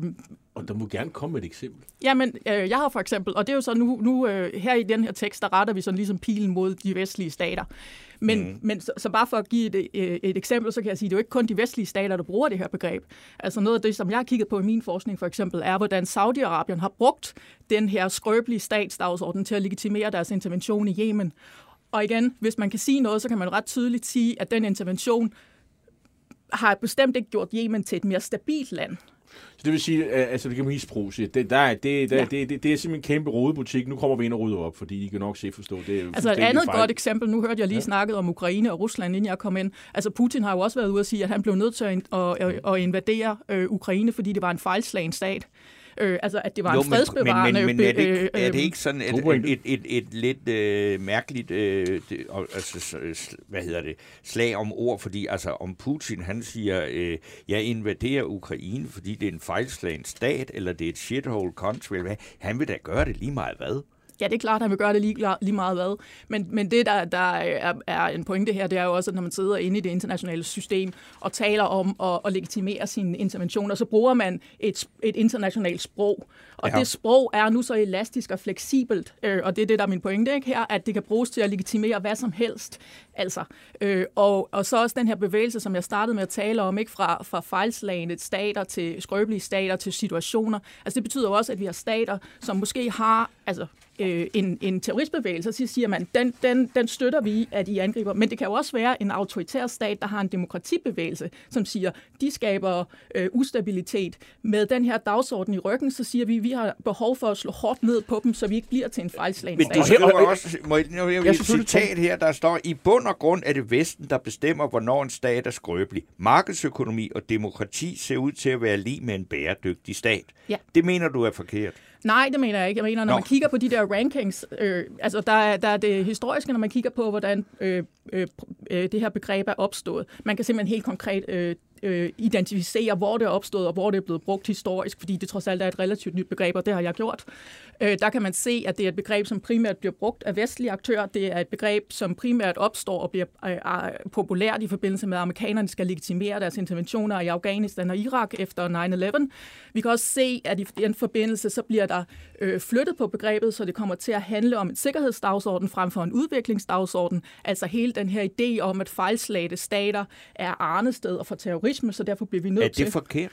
Og der må gerne komme et eksempel. Jamen, øh, jeg har for eksempel, og det er jo så nu, nu øh, her i den her tekst, der retter vi sådan ligesom pilen mod de vestlige stater. Men, mm. men så, så bare for at give et, øh, et eksempel, så kan jeg sige, at det er jo ikke kun de vestlige stater, der bruger det her begreb. Altså noget af det, som jeg har kigget på i min forskning for eksempel, er, hvordan Saudi-Arabien har brugt den her skrøbelige statsdagsorden til at legitimere deres intervention i Yemen. Og igen, hvis man kan sige noget, så kan man ret tydeligt sige, at den intervention har bestemt ikke gjort Yemen til et mere stabilt land. Så det vil sige, at altså, det kan misbruge sig. Det, der, er- det, der, Ja. det, det, det, er simpelthen en kæmpe rodebutik. Nu kommer vi ind og rydder op, fordi I kan nok se forstå. Det er Altså et andet fejl. godt eksempel, nu hørte jeg lige Ja. snakket om Ukraine og Rusland, inden jeg kom ind. Altså Putin har jo også været ude at sige, at han blev nødt til at, at, at, at invadere øh, Ukraine, fordi det var en fejlslagen stat. Øh, altså at det var Jo, en fredsbevarende... men, men, men er, det be- ikke, er det øh, ikke sådan et, et, et, et, et lidt øh, mærkeligt øh, det, og- altså, hvad hedder det, slag om ord, fordi altså om Putin, han siger, øh, jeg invaderer Ukraine, fordi det er en fejlslagen stat, eller det er et shithole country, eller hvad. han vil da gøre det lige meget hvad. Ja, det er klart, at han vil gøre det lige, lige meget hvad. Men, men det, der, der er, er en pointe her, det er jo også, at når man sidder inde i det internationale system og taler om at, at legitimere sine interventioner, så bruger man et, et internationalt sprog. Og Ja. det sprog er nu så elastisk og fleksibelt, øh, og det er det, der er min pointe ikke her, at det kan bruges til at legitimere hvad som helst. Altså, øh, og, og så også den her bevægelse, som jeg startede med at tale om, ikke fra, fra fejlslagende stater til skrøbelige stater til situationer. Altså det betyder jo også, at vi har stater, som måske har altså, øh, en, en terroristbevægelse, så siger man, den, den, den støtter vi, at I angriber. Men det kan jo også være en autoritær stat, der har en demokratibevægelse, som siger, de skaber øh, ustabilitet. Med den her dagsorden i ryggen, så siger vi, vi har behov for at slå hårdt ned på dem, så vi ikke bliver til en fejlslagen Men du skriver og- også, må jeg, nu har jeg Ja, et citat her, der står, i bund og grund er det Vesten, der bestemmer, hvornår en stat er skrøbelig. Markedsøkonomi og demokrati ser ud til at være lige med en bæredygtig stat. Ja. Det mener du er forkert. Nej, det mener jeg ikke. Jeg mener, når Nå. man kigger på de der rankings, øh, altså der er, der er det historiske, når man kigger på, hvordan øh, øh, øh, det her begreb er opstået. Man kan simpelthen helt konkret øh, øh, identificere, hvor det er opstået, og hvor det er blevet brugt historisk, fordi det trods alt er et relativt nyt begreb, og det har jeg gjort. Øh, der kan man se, at det er et begreb, som primært bliver brugt af vestlige aktører. Det er et begreb, som primært opstår og bliver øh, øh populært i forbindelse med, at amerikanerne skal legitimere deres interventioner i Afghanistan og Irak efter 9-11. Vi kan også se, at i den forbindelse, så bliver der øh, flyttet på begrebet, så det kommer til at handle om en sikkerhedsdagsorden frem for en udviklingsdagsorden. Altså hele den her idé om, at fejlslagte stater er arnested for terrorisme, så derfor bliver vi nødt Er til... det forkert?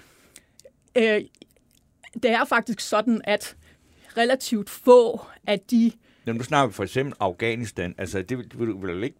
Øh, det er faktisk sådan, at relativt få af de Når nu snakker vi for eksempel Afghanistan, altså det vil, vil du vel ikke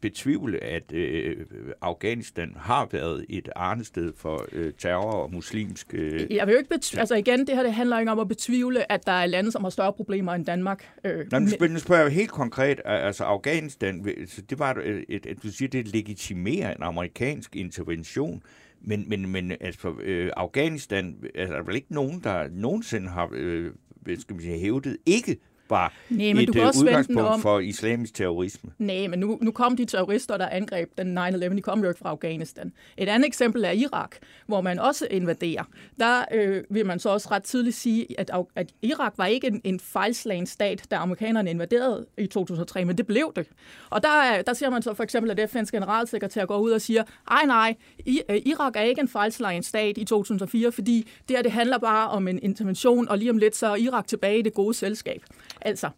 betvivle, at øh, Afghanistan har været et arnested for øh, terror og muslimsk... Øh, Jeg vil jo ikke betvivle, altså igen, det her det handler ikke om at betvivle, at der er lande, som har større problemer end Danmark. Øh, Nå, men, nu spørger jeg jo helt konkret, altså Afghanistan, det var et, et, et, du siger, det legitimerer en amerikansk intervention, men, men, men altså, øh, Afghanistan, altså, der er vel ikke nogen, der nogensinde har øh, skal man sige, hævdet ikke var Nej, men et du kan øh, også udgangspunkt om. for islamisk terrorisme. Nej, men nu, nu kom de terrorister, der angreb den 9-11, de kom jo ikke fra Afghanistan. Et andet eksempel er Irak, hvor man også invaderer. Der øh, vil man så også ret tydeligt sige, at, at Irak var ikke en, en fejlslagen stat, da amerikanerne invaderede i 2003, men det blev det. Og der, er- der ser man så for eksempel, at FN's generalsekretær går ud og siger, ej nej, I, øh, Irak er ikke en fejlslagen stat i 2004, fordi det her det handler bare om en intervention, og lige om lidt så er Irak tilbage i det gode selskab. Altså,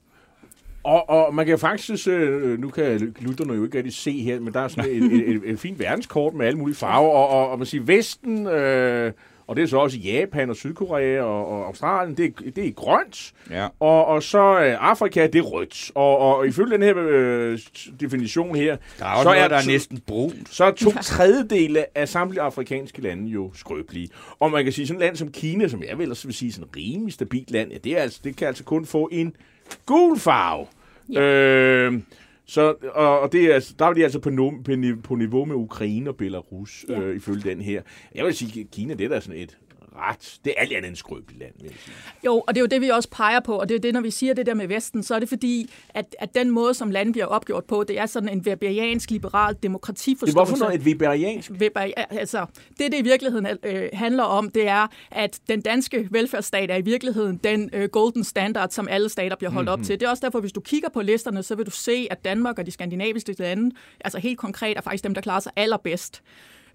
Og, og man kan faktisk, øh, nu kan lytterne jo ikke rigtig se her, men der er sådan et, et, et, et fint verdenskort med alle mulige farver, og, og, og man siger Vesten, øh, og det er så også Japan og Sydkorea og, og Australien, det, er- det er grønt, Ja. og, og så øh, Afrika, det er rødt. Og, og ifølge den her øh, definition her, Der er også så noget, der er to- næsten brunt. så er to tredjedele af samtlige afrikanske lande jo skrøbelige. Og man kan sige, sådan et land som Kina, som jeg vil ellers vil sige sådan et rimelig stabilt land, ja, det, er altså, det kan altså kun få en gul farve. Ja. Øh, så, og, og det er, altså- der er de altså på, no, på, ni- på niveau med Ukraine og Belarus, ja. øh, ifølge den her. Jeg vil sige, Kina, det er da sådan et ret, det er alt andet end skrøbeligt land, vil jeg sige. Jo, og det er jo det, vi også peger på, og det er det, når vi siger det der med Vesten, så er det fordi, at, at den måde, som landet bliver opgjort på, det er sådan en verberiansk, liberal Det er demokratiforståelse. hvorfor noget et viberiansk? Weber, altså, det, det i virkeligheden øh, handler om, det er, at den danske velfærdsstat er i virkeligheden den øh, golden standard, som alle stater bliver holdt mm-hmm. op til. Det er også derfor, hvis du kigger på listerne, så vil du se, at Danmark og de skandinaviske lande, altså helt konkret, er faktisk dem, der klarer sig allerbedst.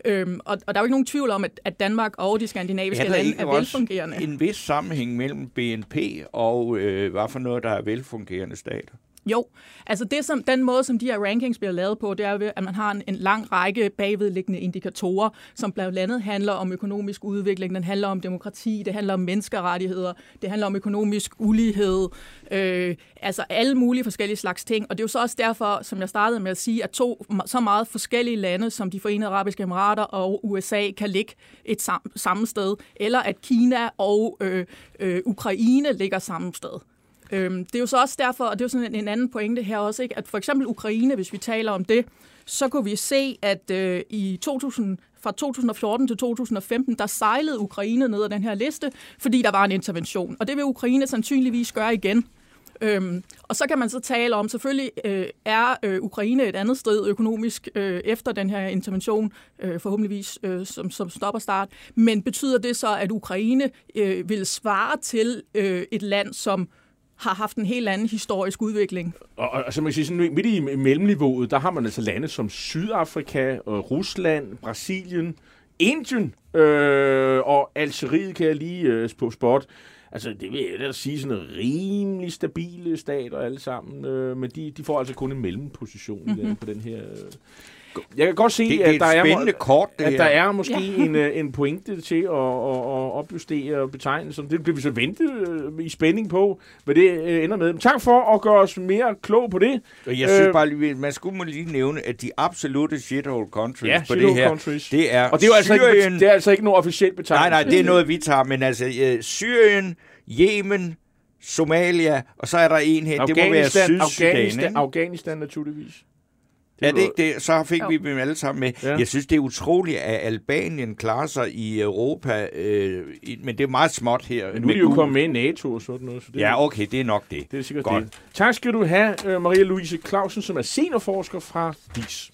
Øhm, og, og der er jo ikke nogen tvivl om, at, at Danmark og de skandinaviske Er lande er også velfungerende. en vis sammenhæng mellem BNP og øh, hvad for noget, der er velfungerende stater? Jo, altså det som, den måde, som de her rankings bliver lavet på, det er ved, at man har en, en lang række bagvedliggende indikatorer, som blandt andet handler om økonomisk udvikling, den handler om demokrati, det handler om menneskerettigheder, det handler om økonomisk ulighed, øh, altså alle mulige forskellige slags ting. Og det er jo så også derfor, som jeg startede med at sige, at to så meget forskellige lande, som de forenede arabiske emirater og USA, kan ligge et sam, samme sted, eller at Kina og øh, øh, Ukraine ligger samme sted. Øhm, det er jo så også derfor, og det er jo sådan en, en anden pointe her også, ikke? at for eksempel Ukraine, hvis vi taler om det, så kunne vi se, at øh, i 2000, fra 2014 til 2015, der sejlede Ukraine ned ad den her liste, fordi der var en intervention. Og det vil Ukraine sandsynligvis gøre igen. Øhm, og så kan man så tale om, selvfølgelig øh, er øh, Ukraine et andet sted økonomisk øh, efter den her intervention, øh, forhåbentligvis øh, som, som stopper start. Men betyder det så, at Ukraine øh, vil svare til øh, et land, som har haft en helt anden historisk udvikling? Og, og, og så man kan sige, sådan, midt i mellemniveauet, der har man altså lande som Sydafrika, og Rusland, Brasilien, Indien øh, og Algeriet kan jeg lige øh, på spot. Altså, det vil jeg da sige sådan en rimelig stabile stater alle sammen, øh, men de, de får altså kun en mellemposition mm-hmm. på den her... Øh. Jeg kan godt se, Det, det at er der er, spændende kort, det at her. der er måske ja. en, øh, en pointe til at, at, at opjustere betegnelsen. Det bliver vi så vente øh, i spænding på, hvad det øh, ender med. Men tak for at gøre os mere klog på det. Og jeg synes Øh, bare, lige, man skulle må lige nævne, at de absolute shithole countries Ja, på det her, countries. det er Og det er jo altså Syrien, ikke, det er altså ikke nogen officiel Nej, betegnelse. nej, det er noget, vi tager, men altså øh, Syrien, Yemen, Somalia, og så er der en her, det må være Afghanistan, Sydsudan, Afghanistan, ikke? Afghanistan naturligvis. Er det ikke det? Så fik Jo. vi dem alle sammen med. Ja. Jeg synes, det er utroligt, at Albanien klarer sig i Europa, øh, i- men det er meget småt her. Men nu er de jo kommet med i NATO og sådan noget. Så det, Ja, okay, det er nok det. det er sikkert Godt. det. Tak skal du have, øh, Maria Louise Clausen, som er seniorforsker fra DIS.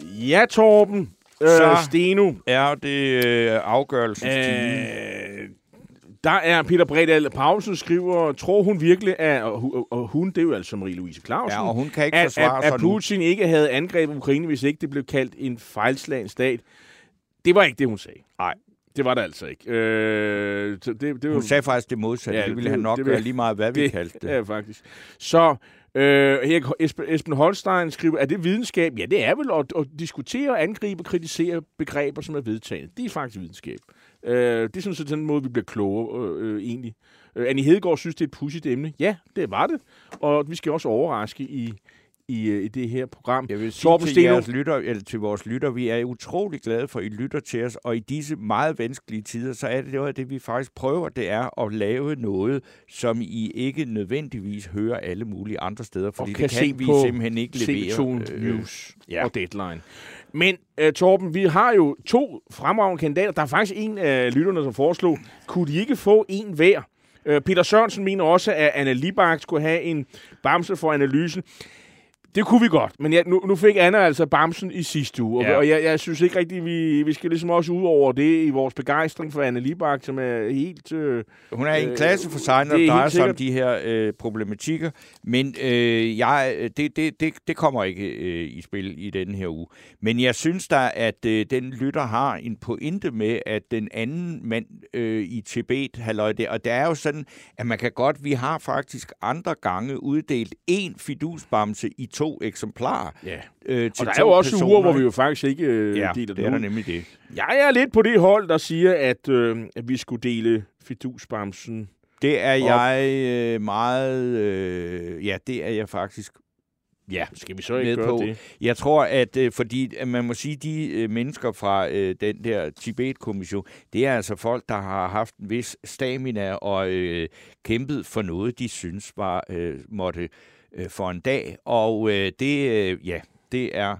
Ja, Torben. Øh, Så- Steno. Er det øh, afgørelsens time? Øh, der er Peter Bredal Pausen skriver, tror hun virkelig, at, og, hu- og hun, det er jo altså Marie-Louise Clausen, Ja, og hun kan ikke at, forsvare at, at nu. Putin ikke havde angrebet Ukraine, hvis ikke det blev kaldt en fejlslagen stat. Det var ikke det, hun sagde. Nej. Det var det altså ikke. Øh, så det, det var, Hun sagde faktisk det modsatte. Ja, det ville det- han nok det gøre lige meget, hvad vi det, kaldte det. Ja, faktisk. Så øh, her, Esben, Esben Holstein skriver, er det videnskab? Ja, det er vel at, at diskutere, angribe, kritisere begreber, som er vedtaget. Det er faktisk videnskab. Øh, det er sådan set den måde, vi bliver klogere øh, øh, egentlig. Øh, Annie Hedegaard synes, det er et pudsigt emne. Ja, det var det. Og vi skal også overraske i, i, øh, i det her program. Jeg vil sige Torben til, jeres lytter, eller til vores lytter, vi er utrolig glade for, at I lytter til os, og i disse meget vanskelige tider, så er det noget af det, vi faktisk prøver, det er at lave noget, som I ikke nødvendigvis hører alle mulige andre steder, fordi og det kan kan se vi på simpelthen ikke levere. C2 øh, News ja. og Deadline. Men uh, Torben, vi har jo to fremragende kandidater. Der er faktisk en af lytterne, som foreslog, kunne de ikke få en hver? Uh, Peter Sørensen mener også, at Anna Libak skulle have en bamse for analysen. Det kunne vi godt, men ja, nu, nu fik Anna altså bamsen i sidste uge, Ja. og, og jeg, jeg synes ikke rigtigt, vi, vi skal ligesom også ud over det i vores begejstring for Anna Libak, som er helt... Øh, Hun er i en Øh, klasse for sig, når det er drejer sig om de her øh, problematikker, men øh, jeg, det, det, det, det kommer ikke øh, i spil i denne her uge. Men jeg synes da, at øh, den lytter har en pointe med, at den anden mand øh, i Tibet, halløj, det, og det er jo sådan, at man kan godt, vi har faktisk andre gange uddelt en fidusbamse i to eksemplarer. ja. Øh, Og til der er to jo også personer, uger, hvor vi jo faktisk ikke øh, Ja, deler det er der nemlig det. Jeg er lidt på det hold, der siger, at, øh, at vi skulle dele fidusbamsen. Det er Op. jeg øh, meget... Øh, ja, det er jeg faktisk Ja, skal vi så ikke gøre på. det? Jeg tror, at øh, fordi at man må sige, de øh, mennesker fra øh, den der Tibet-kommission, det er altså folk, der har haft en vis stamina og øh, kæmpet for noget, de synes var øh, måtte øh, for en dag. Og øh, det, øh, ja, det er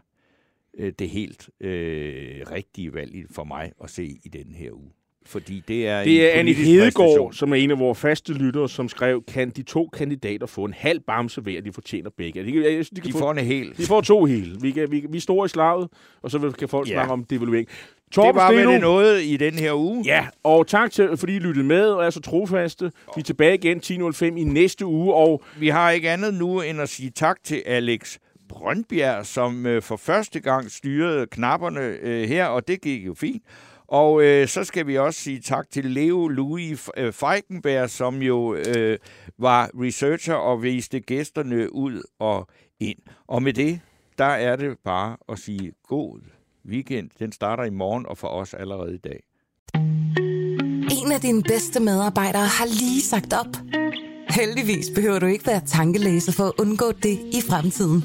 øh, det helt øh, rigtige valg for mig at se i den her uge. Fordi det er Det er politisk Hedegaard, som er en af vores faste lyttere, som skrev, kan de to kandidater få en halv bamse hver, de fortjener begge. De, kan, de, kan De få, får en hel. de får to hele. Vi, kan, vi, vi store i slaget, og så kan folk Ja. snakke om devaluering. Det Torben var vel Steno, det noget i den her uge. Ja, og tak til, fordi I lyttede med og er så trofaste. Vi er tilbage igen 10.05 i næste uge, og Vi har ikke andet nu end at sige tak til Alex Brøndbjerg, som øh, for første gang styrede knapperne øh, her, og det gik jo fint. Og øh, så skal vi også sige tak til Leo Louis øh, Feigenberg, som jo øh, var researcher og viste gæsterne ud og ind. Og med det, der er det bare at sige god weekend. Den starter i morgen og for os allerede i dag. En af dine bedste medarbejdere har lige sagt op. Heldigvis behøver du ikke være tankelæser for at undgå det i fremtiden.